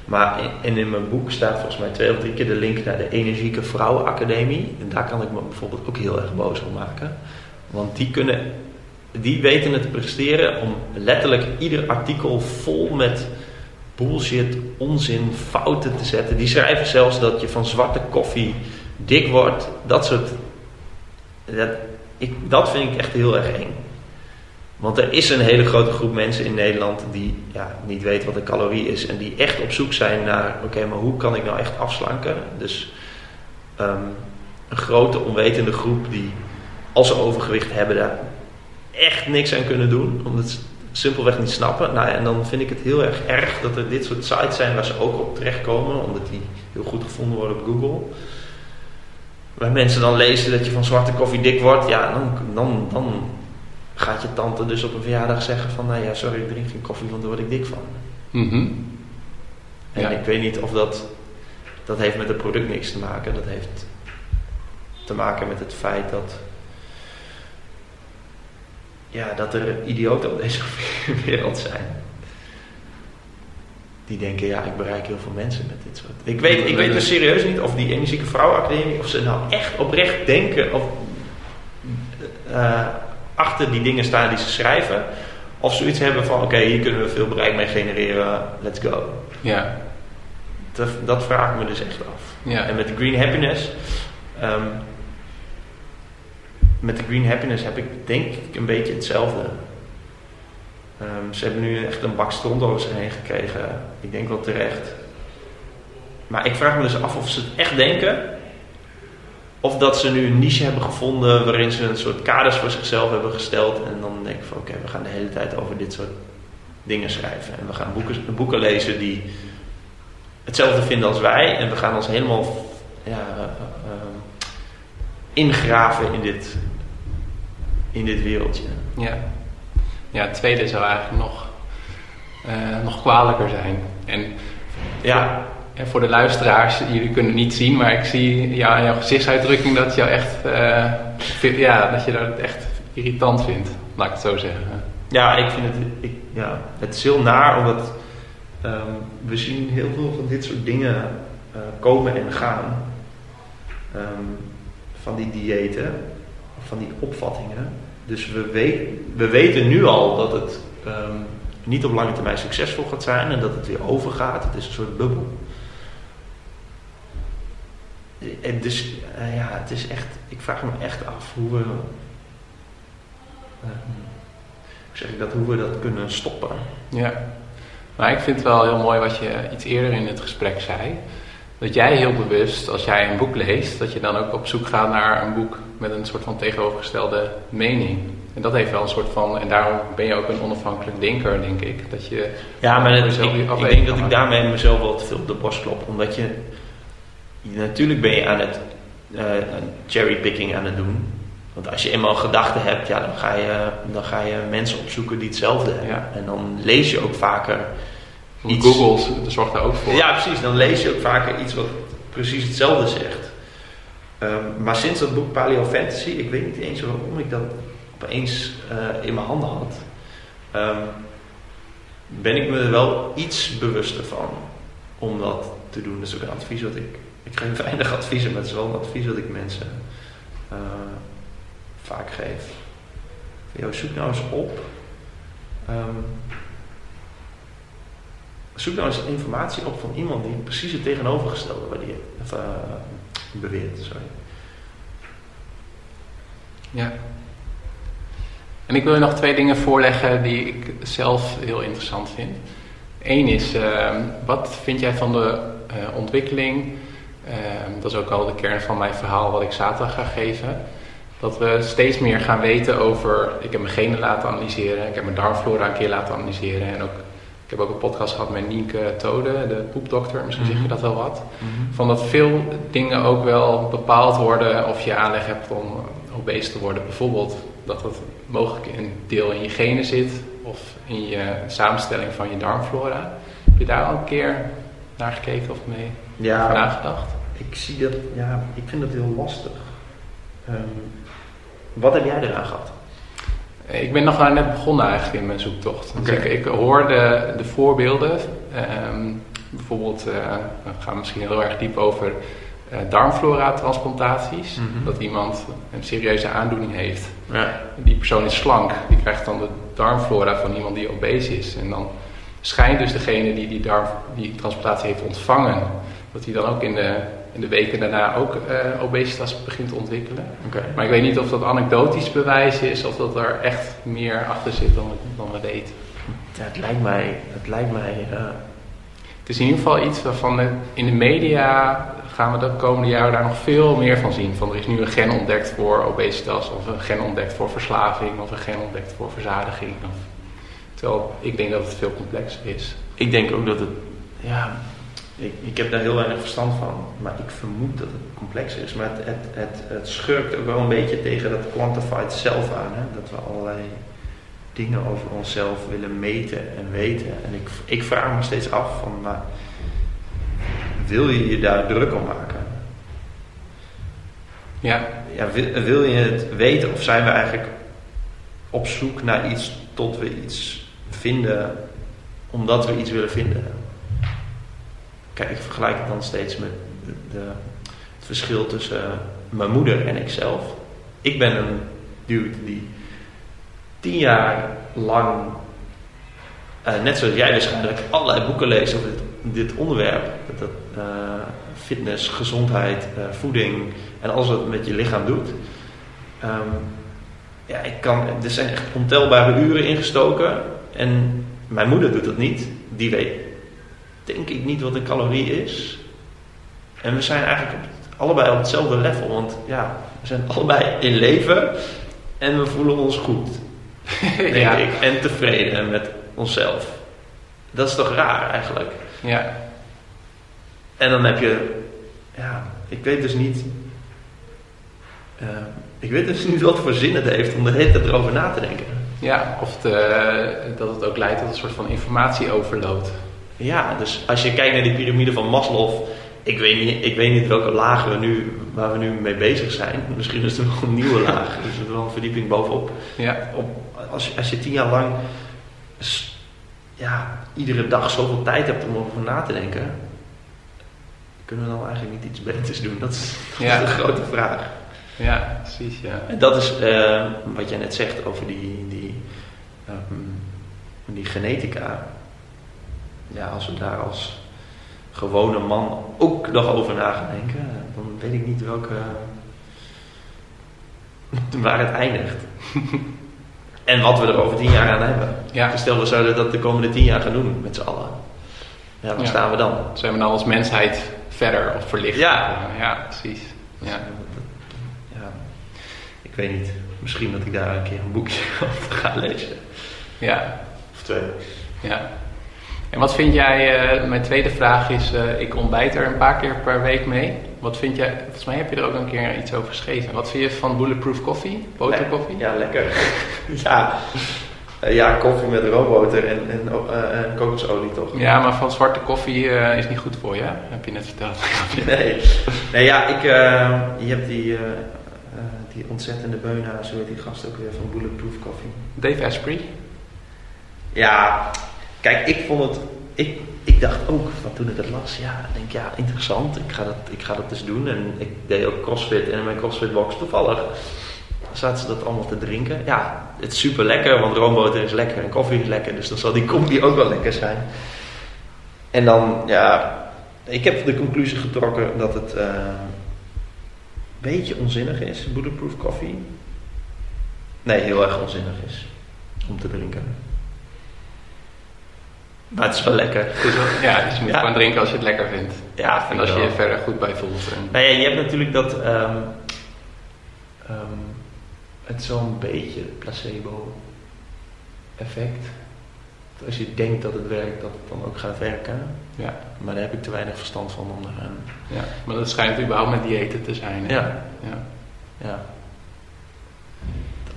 Maar in, in mijn boek staat volgens mij twee of drie keer de link naar de Energieke Vrouwenacademie. En daar kan ik me bijvoorbeeld ook heel erg boos om maken. Want die kunnen, die weten het te presteren om letterlijk ieder artikel vol met bullshit, onzin, fouten te zetten. Die schrijven zelfs dat je van zwarte koffie dik wordt. Dat soort dat, ik, dat vind ik echt heel erg eng. Want er is een hele grote groep mensen in Nederland die ja, niet weet wat een calorie is. En die echt op zoek zijn naar, oké, maar hoe kan ik nou echt afslanken? Dus ehm, een grote onwetende groep die, als ze overgewicht hebben, daar echt niks aan kunnen doen. Omdat ze simpelweg niet snappen. Nou, en dan vind ik het heel erg erg dat er dit soort sites zijn waar ze ook op terechtkomen. Omdat die heel goed gevonden worden op Google waar mensen dan lezen dat je van zwarte koffie dik wordt, ja, dan, dan, dan gaat je tante dus op een verjaardag zeggen van, nou ja, sorry, ik drink geen koffie, want daar word ik dik van. Mm En ik weet niet of dat, dat heeft met het product niks te maken. Dat heeft te maken met het feit dat, ja, dat er idioten op deze [laughs] wereld zijn die denken, ja, ik bereik heel veel mensen met dit soort. Ik weet, ik weet dus serieus niet of die Energieke Vrouwenacademie, of ze nou echt oprecht denken, of uh, achter die dingen staan die ze schrijven, of zoiets hebben van, oké, hier kunnen we veel bereik mee genereren, let's go. Ja. Dat, dat vraag ik me dus echt af. Ja. En met de Green Happiness, um, met de Green Happiness heb ik denk ik een beetje hetzelfde. Um, ze hebben nu echt een bak stront over zich heen gekregen. Ik denk wel terecht. Maar ik vraag me dus af of ze het echt denken. Of dat ze nu een niche hebben gevonden waarin ze een soort kaders voor zichzelf hebben gesteld. En dan denk ik van oké, we gaan de hele tijd over dit soort dingen schrijven. En we gaan boeken, boeken lezen die hetzelfde vinden als wij. En we gaan ons helemaal ja, uh, uh, ingraven in dit, in dit wereldje. Ja ja, het tweede zou eigenlijk nog, uh, nog kwalijker zijn. En ja, en voor de luisteraars, jullie kunnen het niet zien, maar ik zie ja, aan jouw gezichtsuitdrukking dat, jou echt, uh, ja, dat je dat echt irritant vindt, laat ik het zo zeggen. Ja, ik vind het, ik, ja, het is heel naar, omdat um, we zien heel veel van dit soort dingen uh, komen en gaan. Um, van die diëten, van die opvattingen. Dus we, we weten nu al dat het um, niet op lange termijn succesvol gaat zijn en dat het weer overgaat. Het is een soort bubbel. En dus uh, ja, het is echt, ik vraag me echt af hoe we, uh, hoe zeg ik dat, hoe we dat kunnen stoppen. Ja, maar ik vind het wel heel mooi wat je iets eerder in het gesprek zei dat jij heel bewust, als jij een boek leest, dat je dan ook op zoek gaat naar een boek met een soort van tegenovergestelde mening. En dat heeft wel een soort van, en daarom ben je ook een onafhankelijk denker, denk ik. Dat je ja, maar ik, ik denk dat ik daarmee mezelf wel te veel op de borst klop. Omdat je, natuurlijk ben je aan het uh, cherrypicking aan het doen. Want als je eenmaal gedachten hebt, ja, dan, ga je, dan ga je mensen opzoeken die hetzelfde hebben. Ja. En dan lees je ook vaker iets... Google zorgt daar ook voor. Ja, precies. Dan lees je ook vaker iets wat precies hetzelfde zegt. Um, maar sinds dat boek Paleo Fantasy, ik weet niet eens waarom ik dat opeens uh, in mijn handen had, um, ben ik me er wel iets bewuster van om dat te doen. Dat is ook een advies wat ik. Ik geef weinig adviezen, maar het is wel een advies dat ik mensen uh, vaak geef. Yo, zoek nou eens op. Um, zoek nou eens informatie op van iemand die precies het tegenovergestelde of, uh, beweert. Sorry. Ja. En ik wil je nog twee dingen voorleggen die ik zelf heel interessant vind. Eén is, uh, wat vind jij van de uh, ontwikkeling ehm, dat is ook al de kern van mijn verhaal wat ik zaterdag ga geven. Dat we steeds meer gaan weten over. Ik heb mijn genen laten analyseren, ik heb mijn darmflora een keer laten analyseren. En ook, ik heb ook een podcast gehad met Nienke Tode, de poepdokter, misschien zeg je dat wel wat. Van dat veel dingen ook wel bepaald worden of je aanleg hebt om obese te worden. Bijvoorbeeld dat dat mogelijk een deel in je genen zit of in je samenstelling van je darmflora. Heb je daar al een keer naar gekeken of mee Ja, nagedacht? ik zie dat, ja, ik vind dat heel lastig. Ehm, wat heb jij eraan gehad? Ik ben nog maar net begonnen eigenlijk in mijn zoektocht. Dus ik, ik hoor de, de voorbeelden. ehm, bijvoorbeeld, eh we gaan misschien heel erg diep over eh darmflora-transplantaties. Mhm. Dat iemand een serieuze aandoening heeft. Ja. Die persoon is slank. Die krijgt dan de darmflora van iemand die obese is. En dan schijnt dus degene die die, darm, die transplantatie heeft ontvangen... dat hij dan ook in de, in de weken daarna ook eh, obesitas begint te ontwikkelen. Maar ik weet niet of dat anekdotisch bewijs is of dat er echt meer achter zit dan, dan we weten. Ja, het lijkt mij, het lijkt mij, eh, Het is in ieder geval iets waarvan de- in de media gaan we de komende jaren daar nog veel meer van zien. Van er is nu een gen ontdekt voor obesitas of een gen ontdekt voor verslaving of een gen ontdekt voor verzadiging. Of, terwijl ik denk dat het veel complexer is. ik denk ook dat het, ja, ik, ik heb daar heel weinig verstand van, maar ik vermoed dat het complexer is. Maar het, het, het, het schurkt ook wel een beetje tegen dat quantified self aan, hè? dat we allerlei dingen over onszelf willen meten en weten. En ik, ik vraag me steeds af van, maar wil je je daar druk om maken? Ja, Ja, wil, wil je het weten of zijn we eigenlijk op zoek naar iets tot we iets vinden omdat we iets willen vinden? Kijk, ik vergelijk het dan steeds met de, het verschil tussen mijn moeder en ikzelf. Ik ben een dude die tien jaar lang, eh, net zoals jij waarschijnlijk, allerlei boeken leest over dit, dit onderwerp. Dat, eh, fitness, gezondheid, eh, voeding en alles wat het met je lichaam doet. Ehm, ja, ik kan, er zijn echt ontelbare uren ingestoken. En mijn moeder doet dat niet. Die weet, denk ik, niet wat een calorie is. En we zijn eigenlijk op het- allebei op hetzelfde level. Want ja, we zijn allebei in leven. En we voelen ons goed, [laughs] denk ja. ik. En tevreden met onszelf. Dat is toch raar eigenlijk? ja. En dan heb je, ja, ik weet dus niet, eh, ik weet dus niet wat voor zin het heeft om de hele tijd erover na te denken. ja of de- dat het ook leidt tot een soort van informatieoverload. Ja, dus als je kijkt naar die piramide van Maslow, ik weet niet, ik weet niet welke lagen we nu, waar we nu mee bezig zijn. Misschien is er nog een nieuwe laag, dus er is wel een verdieping bovenop. Ja, Op, als, je- als je tien jaar lang, ja, iedere dag zoveel tijd hebt om erover na te denken, kunnen we dan eigenlijk niet iets beters doen? Dat is, dat Ja. is de grote vraag. ja precies. Ja. En dat is eh, wat jij net zegt over die, die, ehm, die genetica. Ja, als we daar als gewone man ook nog over na gaan denken, dan weet ik niet welke. [laughs] waar het eindigt. [laughs] en wat we er over tien jaar aan hebben. Ja. Dus Stel, we zouden dat de komende tien jaar gaan doen met z'n allen. Ja, waar Ja. staan we dan? Zijn we nou als mensheid verder of verlicht? Ja. Eh, ja precies. Ja. ja, ik weet niet. Misschien dat ik daar een keer een boekje [laughs] over ga lezen. Ja. Of twee. Ja. En wat vind jij, eh, mijn tweede vraag is, eh, ik ontbijt er een paar keer per week mee. Wat vind jij, volgens mij heb je er ook een keer iets over geschreven. Wat vind je van bulletproof koffie, boterkoffie? Ja, lekker. [laughs] ja. Eh, ja, koffie met roomboter en, en, en kokosolie toch? Ja, maar van zwarte koffie is niet goed voor je, heb je net verteld. [laughs] Nee. Nee, ja, ik, eh, je hebt die, die ontzettende beuna, zo heet die gast ook weer van Bulletproof Coffee. Dave Asprey. Ja, kijk, ik vond het. Ik, ik dacht ook, van toen ik het las, ja, ik denk ja, interessant. Ik ga, dat, ik ga dat dus doen. En ik deed ook crossfit en in mijn crossfit box toevallig zaten ze dat allemaal te drinken. Ja, het is super lekker, want roomboter is lekker en koffie is lekker. Dus dan zal die combi ook wel lekker zijn. En dan, ja, ik heb de conclusie getrokken dat het eh, een beetje onzinnig is, bulletproof koffie. Nee, heel erg onzinnig is om te drinken. Maar het is wel lekker. Het is wel- ja, dus je moet Ja. gewoon drinken als je het lekker vindt. Ja, En vind als ik je je verder goed bij voelt. En, Nou ja, je hebt natuurlijk dat. ehm, ehm, het een beetje placebo-effect. Als je denkt dat het werkt, dat het dan ook gaat werken. ja, Maar daar heb ik te weinig verstand van om ja, maar dat schijnt überhaupt met diëten te zijn. hè? Ja. ja. Ja.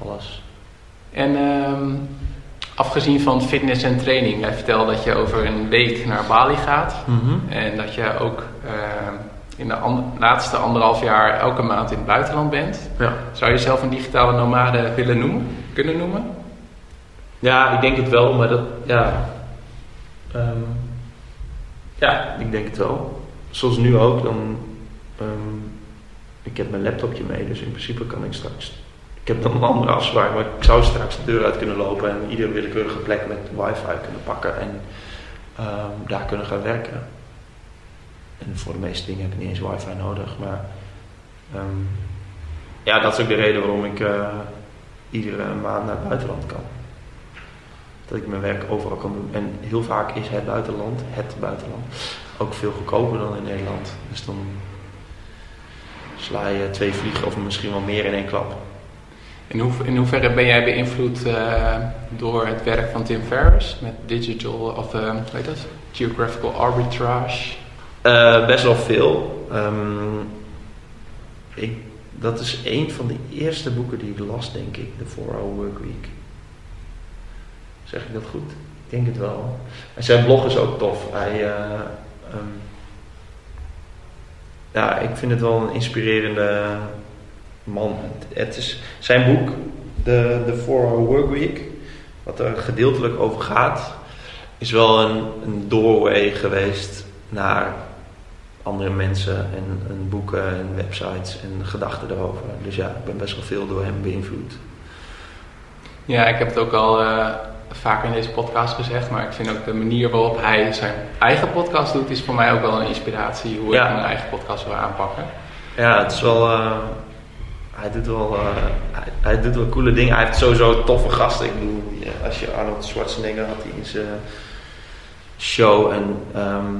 Alles. En ehm, afgezien van fitness en training, jij vertelde dat je over een week naar Bali gaat. En dat je ook ehm, in de an- laatste anderhalf jaar elke maand in het buitenland bent. Ja. Zou je jezelf een digitale nomade willen noemen? Kunnen noemen? Ja, ik denk het wel, maar dat, ja. Ehm, ja, ik denk het wel. Zoals nu ook, dan. ehm, ik heb mijn laptopje mee, dus in principe kan ik straks. Ik heb dan een andere afspraak, maar ik zou straks de deur uit kunnen lopen en iedere willekeurige plek met wifi kunnen pakken en ehm, daar kunnen gaan werken. En voor de meeste dingen heb ik niet eens wifi nodig, maar. ehm, ja, dat is ook de reden waarom ik eh, iedere maand naar het buitenland kan dat ik mijn werk overal kan doen. En heel vaak is het buitenland, het buitenland, ook veel goedkoper dan in Nederland. Dus dan sla je twee vliegen of misschien wel meer in één klap. In, in hoeverre ben jij beïnvloed eh, door het werk van Tim Ferriss met digital of eh, hoe heet dat? Geographical arbitrage? Eh, best wel veel. Ehm, ik, dat is een van de eerste boeken die ik las, denk ik, de 4-Hour Work Week. Zeg ik dat goed? Ik denk het wel. En zijn blog is ook tof. Hij, eh, ehm, ja, ik vind het wel een inspirerende man. Het, is zijn boek, de, de 4-Hour Work Week, wat er gedeeltelijk over gaat, is wel een, een doorway geweest naar andere mensen en, en boeken en websites en gedachten erover. Dus ja, ik ben best wel veel door hem beïnvloed. Ja, ik heb het ook al eh, vaker in deze podcast gezegd, maar ik vind ook de manier waarop hij zijn eigen podcast doet, is voor mij ook wel een inspiratie hoe Ja. ik mijn eigen podcast wil aanpakken. Ja, het is wel. eh, hij, doet wel eh, hij, hij doet wel coole dingen. Hij heeft sowieso toffe gasten. Ik bedoel, ja, als je Arnold Schwarzenegger had hij in zijn show. En, ehm,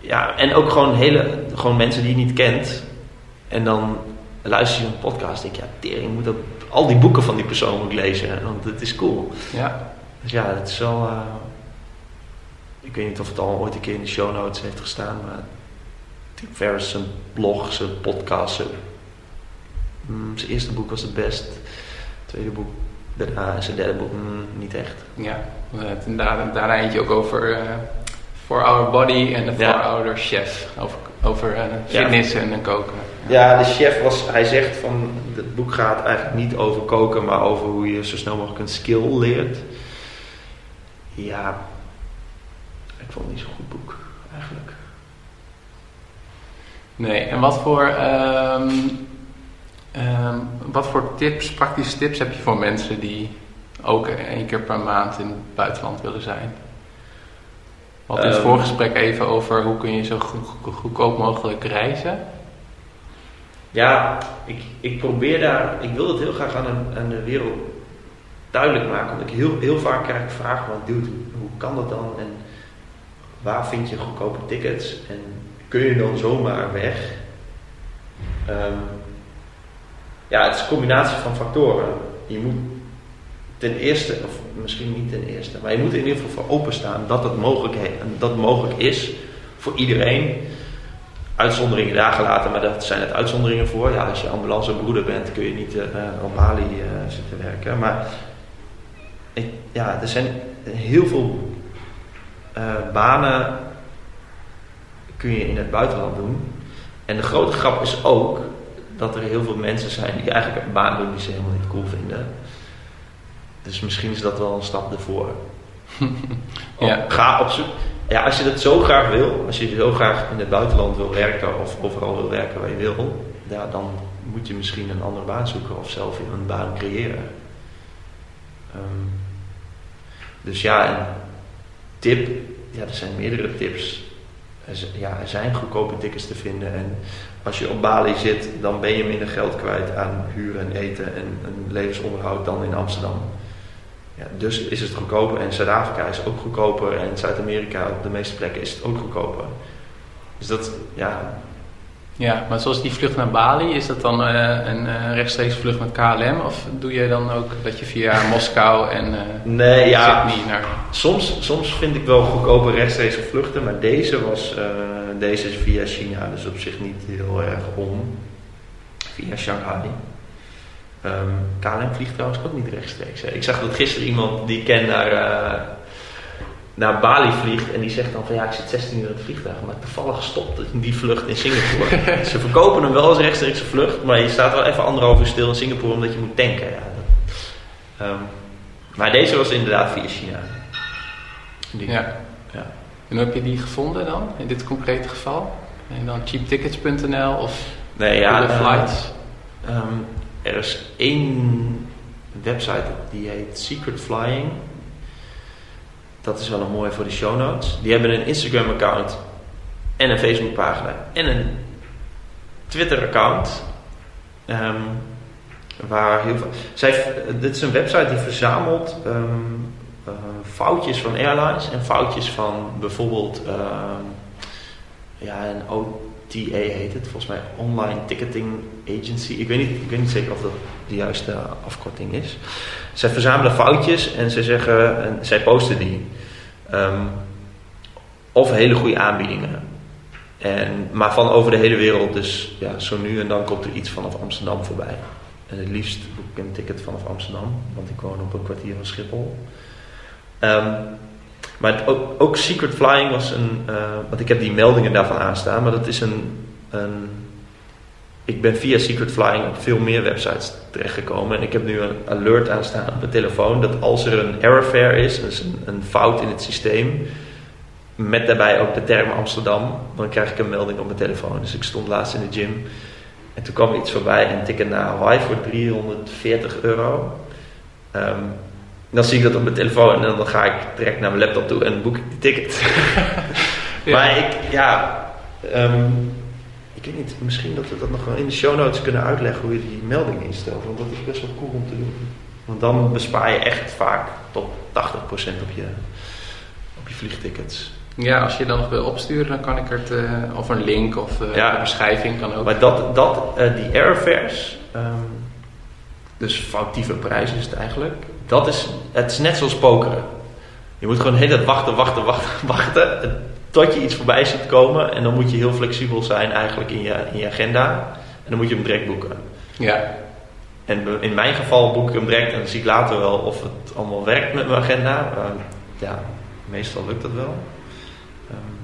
ja, en ook gewoon, hele, gewoon mensen die je niet kent. En dan luister je een podcast. Denk je, ja, tering, ik moet al die boeken van die persoon moet lezen. Want het is cool. Ja, Dus ja, het is wel. eh, ik weet niet of het al ooit een keer in de show notes heeft gestaan, maar Tim Ferriss, zijn blog, zijn podcast, zijn, mm, zijn eerste boek was het best. Tweede boek, daarna zijn derde boek, mm, niet echt. ja. Eh, daar, daarna eentje ook over eh For Our Body en de Ja. For Our Chef. Over, over eh, fitness en eh, koken. Ja, de chef was, hij zegt van, het boek gaat eigenlijk niet over koken, maar over hoe je zo snel mogelijk een skill leert. Ja, ik vond het niet zo'n goed boek, eigenlijk. Nee, en wat voor, ehm, ehm, wat voor tips, praktische tips heb je voor mensen die ook één keer per maand in het buitenland willen zijn? Hadden in het Ehm. voorgesprek even over hoe kun je zo goed- goed- goedkoop mogelijk reizen. Ja, ik, ik probeer daar, ik wil het heel graag aan, de wereld duidelijk maken. Want ik heel, heel vaak krijg ik vragen van, dude, hoe kan dat dan? En waar vind je goedkope tickets? En kun je dan zomaar weg? Ehm, ja, het is een combinatie van factoren. Je moet ten eerste, of misschien niet ten eerste, maar je moet in ieder geval voor openstaan dat het mogelijk, dat mogelijk is voor iedereen uitzonderingen daar gelaten, maar daar zijn het uitzonderingen voor. Ja, als je ambulancebroeder bent, kun je niet eh, op Bali eh, zitten werken. Maar ja, er zijn heel veel banen kun je in het buitenland doen. En de grote grap is ook dat er heel veel mensen zijn die eigenlijk een baan doen die ze helemaal niet cool vinden. Dus misschien is dat wel een stap ervoor. [laughs] Ja. Ga op zoek. Ja, als je dat zo graag wil, als je zo graag in het buitenland wil werken of overal wil werken waar je wil, ja, dan moet je misschien een andere baan zoeken of zelf een baan creëren. Ehm, dus ja, een tip, ja, er zijn meerdere tips. Er, ja, er zijn goedkope tickets te vinden en als je op Bali zit, dan ben je minder geld kwijt aan huur en eten en, en levensonderhoud dan in Amsterdam. Ja, dus is het goedkoper en Zuid-Afrika is ook goedkoper en Zuid-Amerika op de meeste plekken is het ook goedkoper. Dus dat, ja, Ja, maar zoals die vlucht naar Bali, is dat dan eh, een eh, rechtstreeks vlucht met KLM? Of doe je dan ook dat je via Moskou en eh nee, ja, Sydney naar... soms, soms vind ik wel goedkope rechtstreekse vluchten, maar deze was, deze is via China, dus op zich niet heel erg om. Via Shanghai. Ehm, KLM vliegt trouwens ook niet rechtstreeks. Hè. Ik zag dat gisteren iemand die ik ken naar, naar Bali vliegt en die zegt dan van ja, ik zit 16 uur in het vliegtuig, maar toevallig stopt die vlucht in Singapore. [laughs] Ze verkopen hem wel als rechtstreekse vlucht, maar je staat wel even anderhalf uur stil in Singapore omdat je moet tanken. Ja, Ehm, maar deze was inderdaad via China. Die- Ja. ja. En hoe heb je die gevonden dan, in dit concrete geval? En dan cheaptickets.nl of Nee, ja, eh, Flights? ehm, er is één website die heet Secret Flying. Dat is wel een mooie voor de show notes. Die hebben een Instagram account en een Facebook pagina en een Twitter account. Ehm, waar heel veel. Zij, dit is een website die verzamelt ehm, eh, foutjes van airlines en foutjes van bijvoorbeeld ehm, ja, een OTA heet het, volgens mij Online Ticketing Agency. Ik weet niet, ik weet niet zeker of dat de juiste afkorting is. Zij verzamelen foutjes en zij zeggen, en zij posten die. Ehm, of hele goede aanbiedingen. En, maar van over de hele wereld, dus ja, zo nu en dan komt er iets vanaf Amsterdam voorbij. En het liefst een ticket vanaf Amsterdam, want ik woon op een kwartier van Schiphol. Ehm, maar ook, ook Secret Flying was een. eh, want ik heb die meldingen daarvan aanstaan, maar dat is een. een ik ben via Secret Flying op veel meer websites terechtgekomen. En ik heb nu een alert aanstaan op mijn telefoon dat als er een errorfare is, dus een, een fout in het systeem, met daarbij ook de term Amsterdam, dan krijg ik een melding op mijn telefoon. Dus ik stond laatst in de gym en toen kwam er iets voorbij en tikken naar Hawaii voor 340 euro. Ehm, dan zie ik dat op mijn telefoon en dan ga ik direct naar mijn laptop toe en boek ik die ticket. [laughs] [laughs] Ja. Maar ik, ja, ehm, ik weet niet, misschien dat we dat nog wel in de show notes kunnen uitleggen hoe je die melding instelt. Want dat is best wel cool om te doen. Want dan bespaar je echt vaak tot 80% op je, op je vliegtickets. Ja, als je dan nog wil opsturen, dan kan ik het, eh, of een link of eh, Ja. de beschrijving kan ook. Maar dat, dat eh, die airfares, ehm, dus foutieve prijs is het eigenlijk, dat is, het is net zoals pokeren. Je moet gewoon de hele tijd wachten, wachten, wachten, wachten, tot je iets voorbij ziet komen. En dan moet je heel flexibel zijn eigenlijk in je, in je agenda. En dan moet je hem direct boeken. Ja, En in mijn geval boek ik hem direct en dan zie ik later wel of het allemaal werkt met mijn agenda. Ehm, ja, meestal lukt dat wel. Ehm,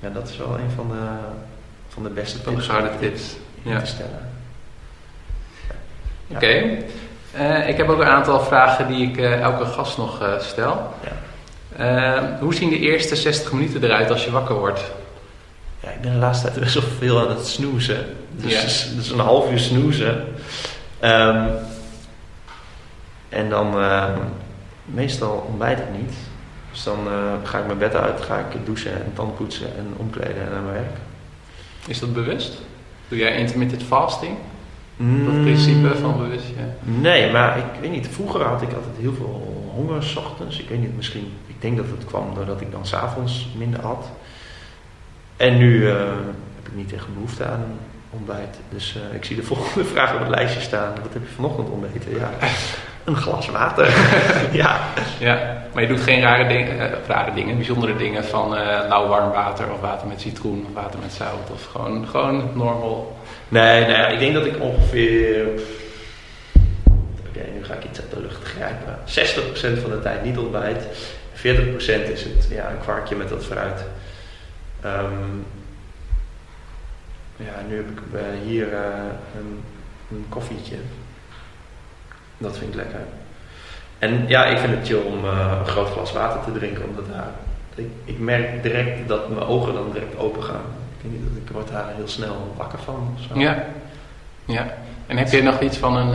ja, dat is wel een van de, van de beste van de tips tips. Ja. te stellen. Ja. Oké. Eh, ik heb ook een aantal vragen die ik eh, elke gast nog eh, stel. Ja. Eh, hoe zien de eerste 60 minuten eruit als je wakker wordt? Ja, ik ben de laatste tijd best wel veel aan het snoezen. Dus, een half uur snoezen. Ehm, en dan ehm, meestal ontbijt ik niet. Dus dan eh, ga ik mijn bed uit, ga ik douchen en tanden poetsen en omkleden en naar mijn werk. Is dat bewust? Doe jij intermittent fasting? Dat Mm, principe van bewust, ja. Nee, maar ik weet niet. Vroeger had ik altijd heel veel honger 's ochtends. Ik weet niet, misschien. Ik denk dat het kwam doordat ik dan s'avonds minder at. En nu eh, heb ik niet echt behoefte aan een ontbijt. Dus eh, ik zie de [laughs] volgende vraag op het lijstje staan. Wat heb je vanochtend ontbeten? Ja, een glas water. [laughs] ja. Ja, maar je doet geen rare, dingen, eh, rare dingen, bijzondere dingen van lauw warm water of water met citroen of water met zout of gewoon, gewoon normal. Nee, nou ja, ik denk dat ik ongeveer. Nu ga ik iets uit de lucht grijpen. 60% van de tijd niet ontbijt. 40% is het ja, een kwarkje met wat fruit. Ehm, ja, nu heb ik eh, hier eh, een, een koffietje. Dat vind ik lekker. En ja, ik vind het chill om eh, een groot glas water te drinken. Omdat daar, ik, ik merk direct dat mijn ogen dan direct open gaan. Ik niet dat ik word daar heel snel wakker van. zo. Ja. ja. En heb je nog iets van een.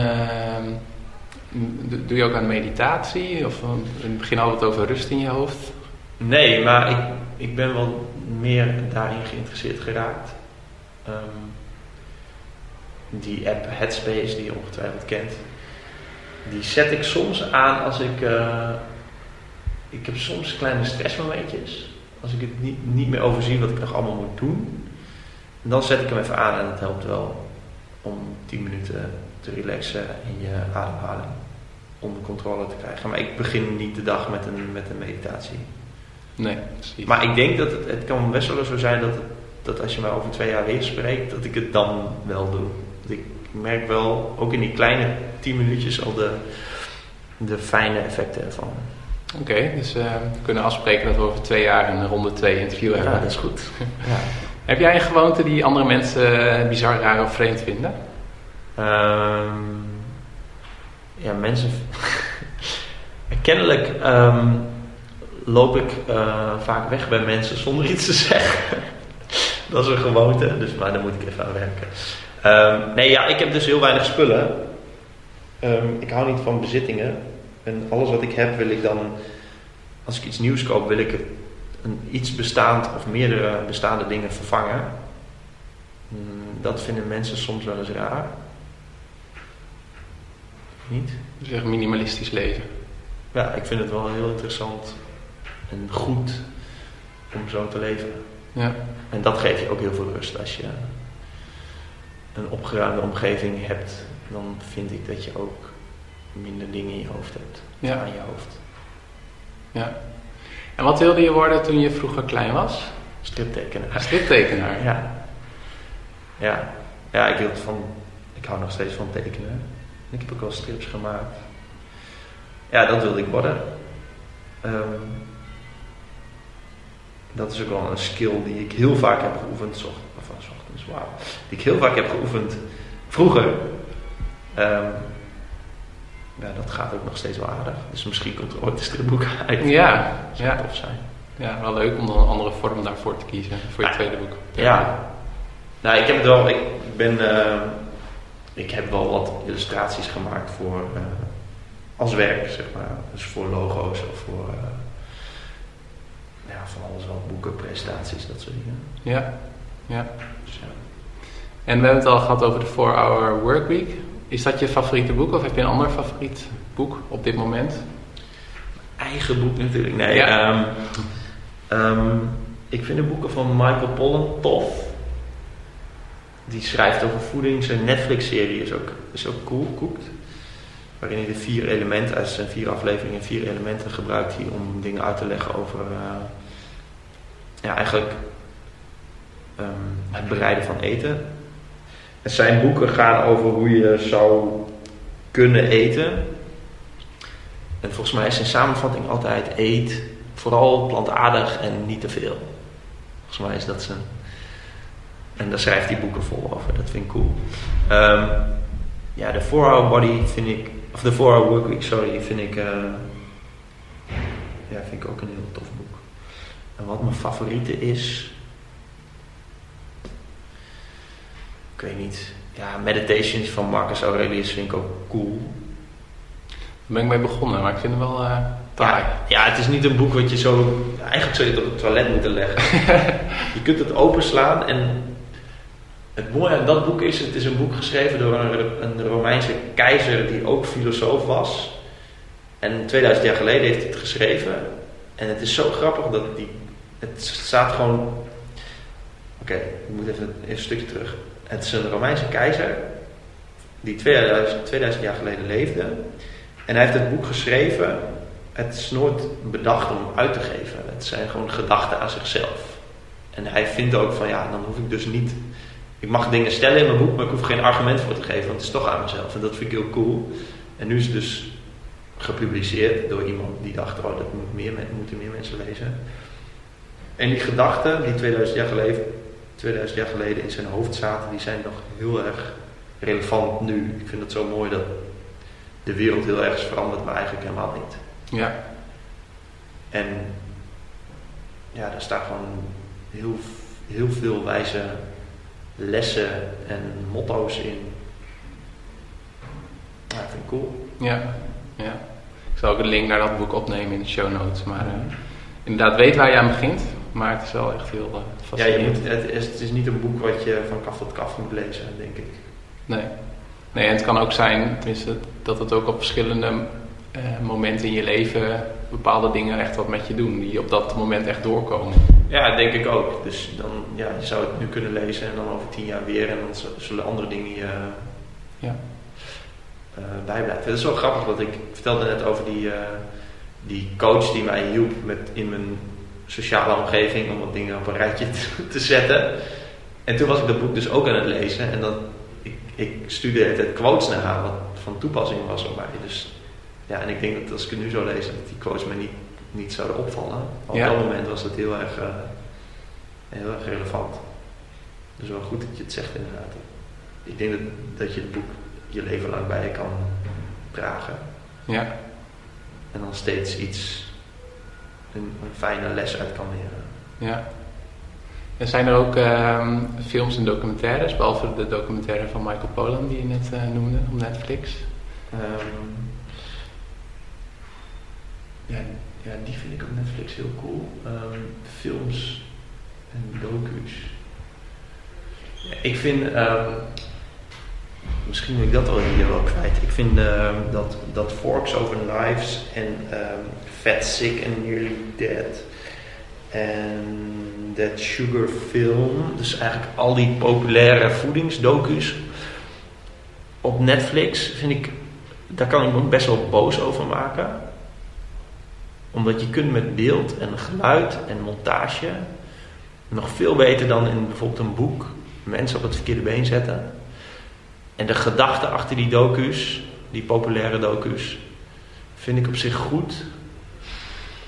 Doe je ook aan meditatie? Of um, in het begin het over rust in je hoofd. Nee, maar ik, ik ben wel meer daarin geïnteresseerd geraakt. Ehm, die app Headspace, die je ongetwijfeld kent. die zet ik soms aan als ik. eh, ik heb soms kleine stressmomentjes. Als ik het niet, niet meer overzie wat ik nog allemaal moet doen. En dan zet ik hem even aan en het helpt wel om 10 minuten te relaxen in je ademhaling. Onder controle te krijgen. Maar ik begin niet de dag met een, met een meditatie. Nee, precies. Maar ik denk dat het, het kan best wel zo zijn dat, het- dat als je mij over twee jaar weer spreekt, dat ik het dan wel doe. Want ik merk wel, ook in die kleine 10 minuutjes, al de, de fijne effecten ervan. Oké, dus eh, we kunnen afspreken dat we over twee jaar een ronde 2 interview hebben. Ja, dat is goed. [laughs] Ja. Heb jij een gewoonte die andere mensen eh, bizar, raar of vreemd vinden? Ehm, ja, mensen. [laughs] Kennelijk ehm, loop ik eh, vaak weg bij mensen zonder iets te [laughs] zeggen. dat is een gewoonte, dus maar daar moet ik even aan werken. Ehm, nee, ja, ik heb dus heel weinig spullen. Ik hou niet van bezittingen. En alles wat ik heb wil ik dan, als ik iets nieuws koop, wil ik een, iets bestaand of meerdere bestaande dingen vervangen. Mm, dat vinden mensen soms wel eens raar. Niet? Dus echt minimalistisch leven. Ja, ik vind het wel heel interessant en goed om zo te leven. Ja, En dat geeft je ook heel veel rust als je een opgeruimde omgeving hebt. Dan vind ik dat je ook minder dingen in je hoofd hebt. Ja. Aan je hoofd. ja. En wat wilde je worden toen je vroeger klein was? Striptekenaar. Striptekenaar. Ja. Ja. Ja, ik hield van... Ik hou nog steeds van tekenen. Ik heb ook wel strips gemaakt. Ja, dat wilde ik worden. Ehm, dat is ook wel een skill die ik heel vaak heb geoefend. Zocht, of van 's ochtends, wauw. Die ik heel vaak heb geoefend vroeger. Ehm, ja, dat gaat ook nog steeds wel aardig. Dus misschien komt er ooit een stripboek uit. Ja, Dat zou ja. tof zijn. ja, wel leuk om dan een andere vorm daarvoor te kiezen. Voor je tweede boek. Ja. Nou, ik heb het wel. Ik ben. eh, ik heb wel wat illustraties gemaakt voor. eh, als werk, zeg maar. Dus voor logo's of voor. eh, ja, van alles wel. Boeken, presentaties, dat soort dingen. Ja, ja. Dus ja. En we hebben het al gehad over de 4-Hour Workweek. Is dat je favoriete boek of heb je een ander favoriet boek op dit moment? Eigen boek natuurlijk. Nee, Ja. ehm, ehm, ik vind de boeken van Michael Pollan tof. Die schrijft over voeding. Zijn Netflix-serie is ook, is ook cool, Cooked. Waarin hij de vier elementen, uit zijn vier afleveringen, vier elementen gebruikt hij om dingen uit te leggen over eh, ja, eigenlijk ehm, het bereiden van eten. En zijn boeken gaan over hoe je zou kunnen eten. En volgens mij is zijn samenvatting altijd eet vooral plantaardig en niet te veel. Volgens mij is dat zijn. En daar schrijft hij boeken vol over. Dat vind ik cool. Ehm, ja, de 4-Hour Body vind ik. Of de 4-Hour Workweek, sorry, vind ik. eh, ja, vind ik ook een heel tof boek. En wat mijn favoriete is. Ik weet niet. Ja, Meditations van Marcus Aurelius vind ik ook cool. Daar ben ik mee begonnen, maar ik vind hem wel eh taai. Ja, ja, het is niet een boek wat je zo... Eigenlijk zou je het op het toilet moeten leggen. [laughs] je kunt het openslaan en... Het mooie aan dat boek is, het is een boek geschreven door een, een Romeinse keizer die ook filosoof was. En 2000 jaar geleden heeft hij het geschreven. En het is zo grappig dat die... Het staat gewoon... Oké, ik moet even, even een stukje terug. Het is een Romeinse keizer die 2000, 2000 jaar geleden leefde. En hij heeft het boek geschreven het is nooit bedacht om uit te geven. Het zijn gewoon gedachten aan zichzelf. En hij vindt ook van ja, dan hoef ik dus niet. Ik mag dingen stellen in mijn boek, maar ik hoef geen argument voor te geven, want het is toch aan mezelf. En dat vind ik heel cool. En nu is het dus gepubliceerd door iemand die dacht: oh, dat moet meer, moeten meer mensen lezen. En die gedachten die 2000 jaar, geleden, 2000 jaar geleden in zijn hoofd zaten, die zijn nog heel erg relevant nu. Ik vind het zo mooi dat de wereld heel erg is veranderd, maar eigenlijk helemaal niet. Ja, En ja, daar staan gewoon heel, heel veel wijze lessen en motto's in. Ja, dat vind ik cool. ja, ja. Ik zal ook een link naar dat boek opnemen in de show notes. Maar eh, inderdaad, weet waar je aan begint. Maar het is wel echt heel eh, Ja, je fascinerend. moet, het, is, het is niet een boek wat je van kaf tot kaf moet lezen, denk ik. Nee. Nee, en het kan ook zijn, tenminste, dat het ook op verschillende eh, momenten in je leven bepaalde dingen echt wat met je doen, die op dat moment echt doorkomen. Ja, denk ik ook. Dus dan, ja, je zou het nu kunnen lezen en dan over tien jaar weer en dan zullen andere dingen je Ja. eh, bijblijven. Het is wel grappig dat ik, ik vertelde net over die, eh, die coach die mij hielp met in mijn sociale omgeving om wat dingen op een rijtje te, [laughs] te zetten. En toen was ik dat boek dus ook aan het lezen en dan, ik, ik stuurde de hele tijd quotes naar haar wat van toepassing was op mij. Dus ja, en ik denk dat als ik het nu zou lezen, dat die quotes mij niet, niet zouden opvallen. Op Ja. dat moment was het heel erg, eh, heel erg relevant. Dus wel goed dat je het zegt inderdaad. Ik denk dat, dat je het boek je leven lang bij je kan dragen. Ja. En dan steeds iets, een, een fijne les uit kan leren. Ja. En zijn er ook ehm, films en documentaires, behalve de documentaire van Michael Pollan die je net eh, noemde op Netflix? Ehm, ja, ja, die vind ik op Netflix heel cool. Ehm, films en docu's. Ja, ik vind, ehm, misschien moet ik dat wel hier wel kwijt. Ik vind ehm, dat, dat Forks Over Knives en ehm, Fat Sick and Nearly Dead en That Sugar Film, dus eigenlijk al die populaire voedingsdocu's op Netflix vind ik, daar kan ik me best wel boos over maken. Omdat je kunt met beeld en geluid en montage nog veel beter dan in bijvoorbeeld een boek mensen op het verkeerde been zetten. En de gedachte achter die docu's, die populaire docu's, vind ik op zich goed.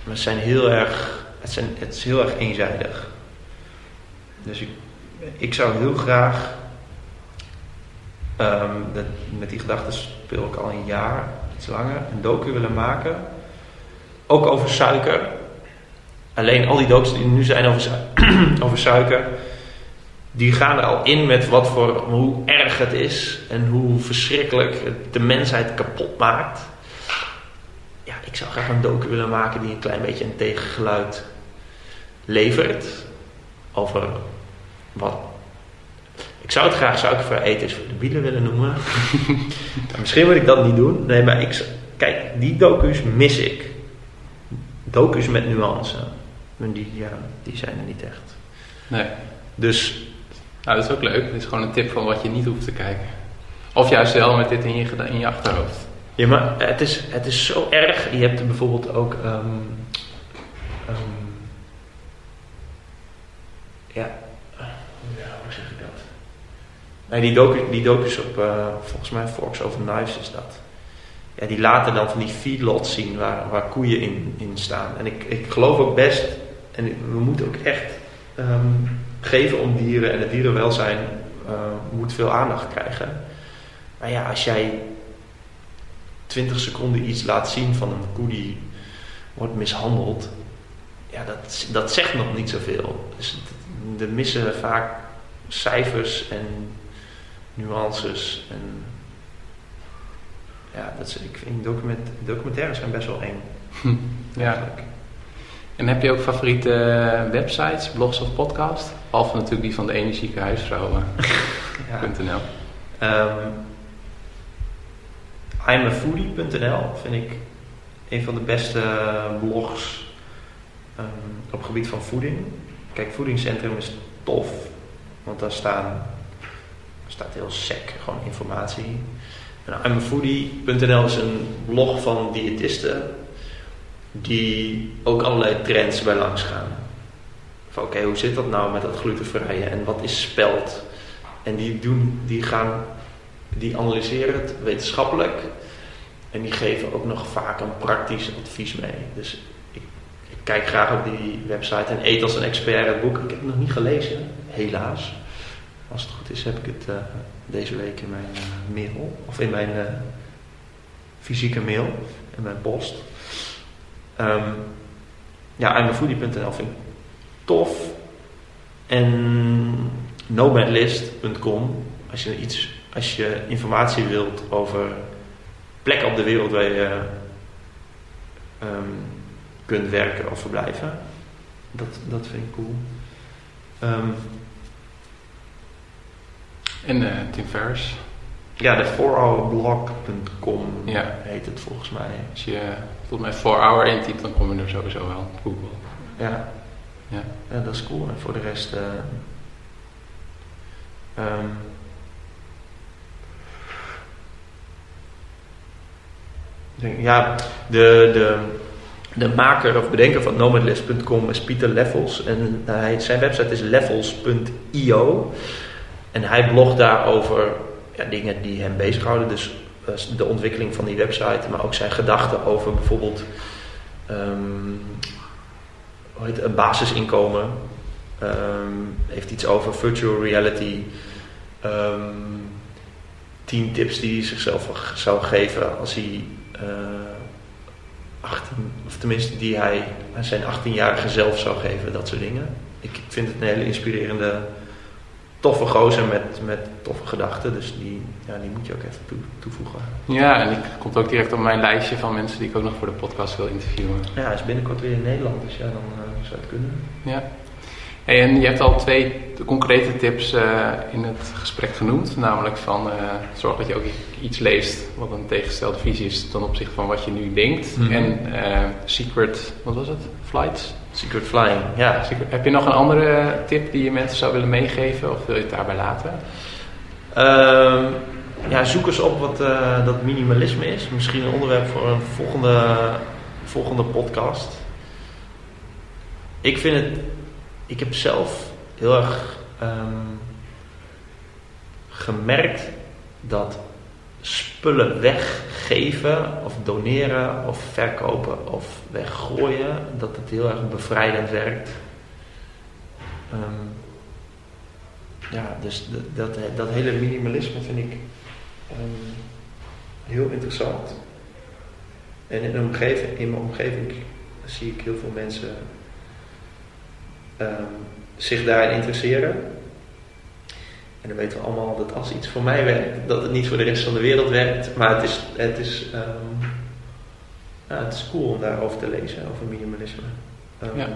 Maar ze zijn heel erg, het, zijn, het is heel erg eenzijdig. Dus ik, ik zou heel graag Ehm, dat, met die gedachten speel ik al een jaar, iets langer, een docu willen maken. Ook over suiker. Alleen al die docu's die nu zijn over, su- [clears throat] over suiker, die gaan er al in met wat voor, hoe erg het is en hoe verschrikkelijk het de mensheid kapot maakt. Ja, ik zou graag een docu willen maken die een klein beetje een tegengeluid levert over wat ik zou het graag suikervrij eten voor de bielen willen noemen. [laughs] Misschien moet ik dat niet doen. Nee, maar ik, kijk, die docu's mis ik. Docu's met nuance. En die, ja, die zijn er niet echt. Nee. Dus Nou, dat is ook leuk. Het is gewoon een tip van wat je niet hoeft te kijken. Of juist wel met dit in je, in je achterhoofd. Ja, maar het is, het is zo erg. Je hebt er bijvoorbeeld ook. ehm, ehm, ja, ja, hoe zeg ik dat? Nee, die, docu, die docus op, eh, volgens mij, Forks Over Knives is dat. Ja, die laten dan van die feedlots zien waar, waar koeien in, in staan. En ik, ik geloof ook best, en we moeten ook echt ehm, geven om dieren en het dierenwelzijn eh, moet veel aandacht krijgen. Maar ja, als jij 20 seconden iets laat zien van een koe die wordt mishandeld, ja, dat, dat zegt nog niet zoveel. Dus er missen vaak cijfers en nuances. En ja, dat is, ik vind document, documentaires zijn best wel eng. Ja. eigenlijk. En heb je ook favoriete eh, websites, blogs of podcasts? Behalve natuurlijk die van de energieke huisvrouw.nl. [laughs] Ja. Ehm, I'mAfoodie.nl vind ik een van de beste blogs ehm, op het gebied van voeding. Kijk, voedingscentrum is tof, want daar staan, daar staat heel sec gewoon informatie. I'mAfoodie.nl is een blog van diëtisten die ook allerlei trends bij langs gaan. Van oké, hoe zit dat nou met dat glutenvrije en wat is spelt? En die, doen, die, gaan, die analyseren het wetenschappelijk. En die geven ook nog vaak een praktisch advies mee. Dus ik, ik kijk graag op die website en eet als een expert het boek. Ik heb het nog niet gelezen, helaas. Als het goed is heb ik het eh, deze week in mijn eh, mail. Of in mijn eh, fysieke mail. In mijn post. Ehm ja, imafoodie.nl vind ik tof. En nomadlist.com als je iets, als je informatie wilt over plekken op de wereld waar je ehm, kunt werken of verblijven. Dat, dat vind ik cool. Ehm, En eh, Tim Ferriss. Ja, de 4hourblog.com Ja. heet het volgens mij. Als je volgens mij 4 hour intypt, dan kom je er sowieso wel op Google. Ja. Ja. ja, dat is cool. En voor de rest... eh, ehm, ja, de, de, de maker of bedenker van nomadlist.com is Pieter Levels. En hij, zijn website is levels.io. En hij blogt daar over ja, dingen die hem bezighouden. Dus eh, de ontwikkeling van die website, maar ook zijn gedachten over bijvoorbeeld ehm, hoe het, een basisinkomen. Ehm, heeft iets over virtual reality. Ehm, tien tips die hij zichzelf zou geven als hij 18, of tenminste die hij aan zijn 18-jarige zelf zou geven, dat soort dingen. Ik vind het een hele inspirerende, toffe gozer met, met toffe gedachten. Dus die, ja, die moet je ook even toe- toevoegen. Ja, en die komt ook direct op mijn lijstje van mensen die ik ook nog voor de podcast wil interviewen. Ja, hij is binnenkort weer in Nederland, dus ja, dan eh, zou het kunnen. Ja. Hey, en je hebt al twee concrete tips eh, in het gesprek genoemd. Namelijk van eh, zorg dat je ook iets leest wat een tegengestelde visie is ten opzichte van wat je nu denkt. Mhm. En eh, secret, wat was het? Flights? Secret Flying, ja. Heb je nog een andere tip die je mensen zou willen meegeven of wil je het daarbij laten? Ehm, ja, zoek eens op wat eh, dat minimalisme is. Misschien een onderwerp voor een volgende, volgende podcast. Ik vind het... Ik heb zelf heel erg ehm, gemerkt dat spullen weggeven of doneren of verkopen of weggooien, dat het heel erg bevrijdend werkt. Ehm, ja, dus dat, dat, dat hele minimalisme vind ik ehm, heel interessant. En in, omgeving, in mijn omgeving zie ik heel veel mensen ehm, zich daarin interesseren. En dan weten we allemaal dat als iets voor mij werkt, dat het niet voor de rest van de wereld werkt. Maar het is, het is, ehm, het is cool om daarover te lezen, over minimalisme. Ehm, Ja.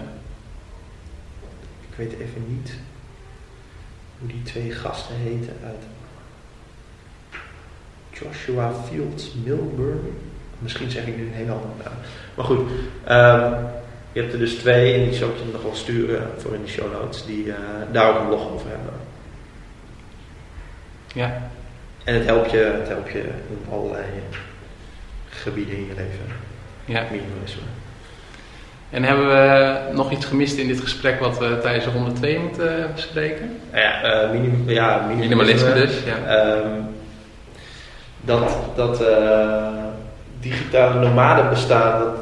Ik weet even niet hoe die twee gasten heten uit Joshua Fields Milburn. Misschien zeg ik nu een hele andere naam. Maar goed, ehm, je hebt er dus twee en die zal ik je nog wel sturen voor in de show notes, die eh, daar ook een blog over hebben. Ja, En het helpt je, het helpt je in allerlei gebieden in je leven. ja. Minimalisme. En hebben we nog iets gemist in dit gesprek wat we tijdens ronde 2 moeten bespreken? Nou ja, eh, minim, ja Minimalisme dus, ja. Ehm, dat dat eh, digitale nomaden bestaan, dat,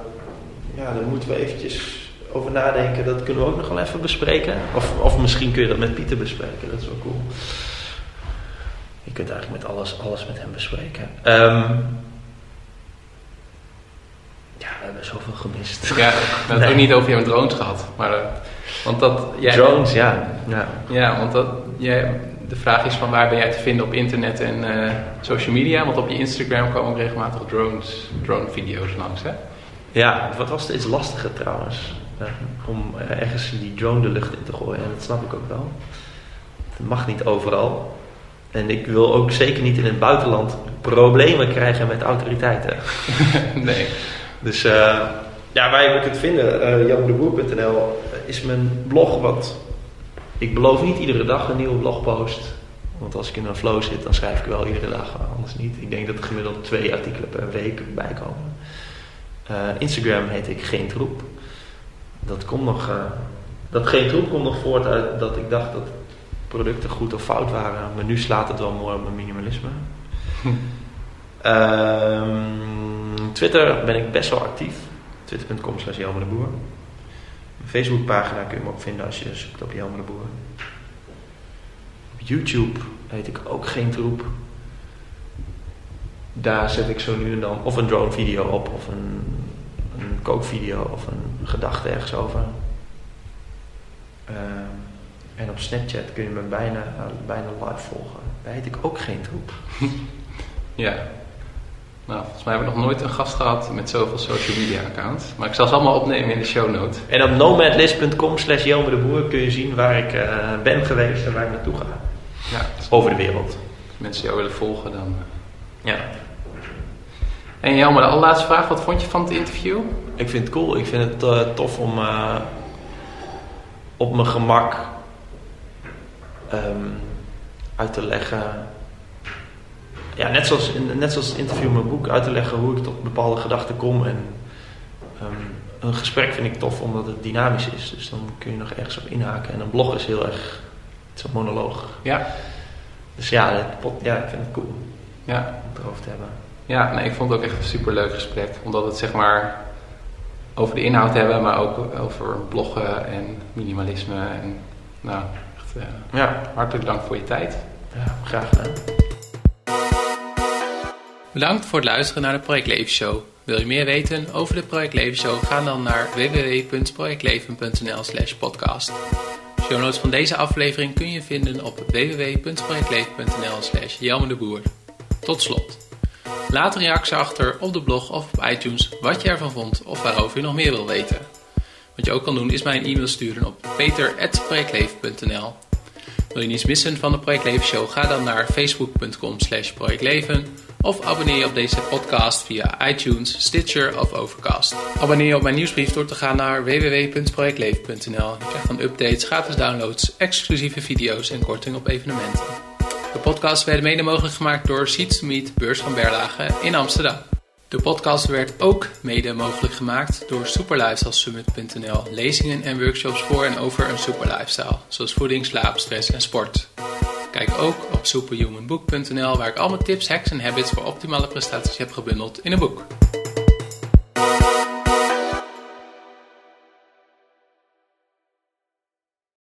ja, daar moeten we eventjes over nadenken. Dat kunnen we ook nog wel even bespreken. Of, of misschien kun je dat met Pieter bespreken, dat is wel cool. Je kunt eigenlijk met alles, alles met hem bespreken. Ehm, ja, we hebben zoveel gemist. Ja, we [laughs] hebben het ook niet over jouw drones gehad. Maar, eh, want dat, jij, Drones, ja. ja. Ja, want dat, jij, de vraag is van waar ben jij te vinden op internet en eh, social media? Want op je Instagram komen regelmatig drones, drone video's langs, hè? Ja, wat was steeds lastiger trouwens. eh, om ergens die drone de lucht in te gooien. En dat snap ik ook wel. Het mag niet overal. En ik wil ook zeker niet in het buitenland problemen krijgen met autoriteiten. [laughs] nee. Dus eh, ja, waar je me kunt vinden, eh janodeboer.nl is mijn blog. Wat ik beloof niet iedere dag een nieuwe blogpost. Want als ik in een flow zit, dan schrijf ik wel iedere dag, maar anders niet. Ik denk dat er gemiddeld twee artikelen per week bij komen. Eh, Instagram heet ik Geen Troep. Dat komt nog. eh, dat Geen Troep komt nog voort uit dat ik dacht dat producten goed of fout waren. Maar nu slaat het wel mooi op mijn minimalisme. [laughs] Ehm, Twitter ben ik best wel actief. Twitter.com slash Jelmer de Boer. Mijn Facebookpagina kun je me ook vinden als je zoekt op Jelmer de Boer. Op YouTube heet ik ook geen troep. Daar zet ik zo nu en dan of een drone video op of een, een kookvideo of een gedachte ergens over. Ehm, en op Snapchat kun je me bijna, bijna live volgen. Daar heet ik ook geen troep. [laughs] Ja. Nou, volgens mij hebben we nog nooit een gast gehad met zoveel social media accounts. Maar ik zal ze allemaal opnemen in de show notes. En op nomadlist.com slash Jelmer de Boer kun je zien waar ik eh, ben geweest en waar ik naartoe ga. Ja, Over de wereld. mensen jou willen volgen, dan... Ja. En Jelmer, de allerlaatste vraag. Wat vond je van het interview? Ik vind het cool. Ik vind het eh, tof om eh, op mijn gemak ehm, uit te leggen. Ja, net zoals, in, net zoals het interview in mijn boek, uit te leggen hoe ik tot bepaalde gedachten kom. En ehm, een gesprek vind ik tof omdat het dynamisch is. Dus dan kun je nog ergens op inhaken. En een blog is heel erg. Een monoloog. Ja. Dus ja, pot- ja ik vind het cool Ja, om het erover te hebben. ja nee, ik vond het ook echt een superleuk gesprek. Omdat het zeg maar over de inhoud hebben, maar ook over bloggen en minimalisme. En nou, echt eh, Ja, hartelijk dank voor je tijd. ja graag gedaan. Bedankt voor het luisteren naar de Project Leven Show. Wil je meer weten over de Project Leven Show? Ga dan naar www.projectleven.nl slash podcast. Show notes van deze aflevering kun je vinden op www.projectleven.nl slash de Boer. Tot slot. Laat een reactie achter op de blog of op iTunes wat je ervan vond of waarover je nog meer wil weten. Wat je ook kan doen is mij een e-mail sturen op peter.projectleven.nl Wil je niets missen van de Project Leven Show? Ga dan naar facebook.com slash projectleven of abonneer je op deze podcast via iTunes, Stitcher of Overcast. Abonneer je op mijn nieuwsbrief door te gaan naar www.projectleven.nl. Je krijgt dan updates, gratis downloads, exclusieve video's en korting op evenementen. De podcast werd mede mogelijk gemaakt door Seeds Meet Beurs van Berlage in Amsterdam. De podcast werd ook mede mogelijk gemaakt door superlifestylesummit.nl. Lezingen en workshops voor en over een superlifestyle, zoals voeding, slaap, stress en sport. Kijk ook op superhumanbook.nl waar ik al mijn tips, hacks en habits voor optimale prestaties heb gebundeld in een boek.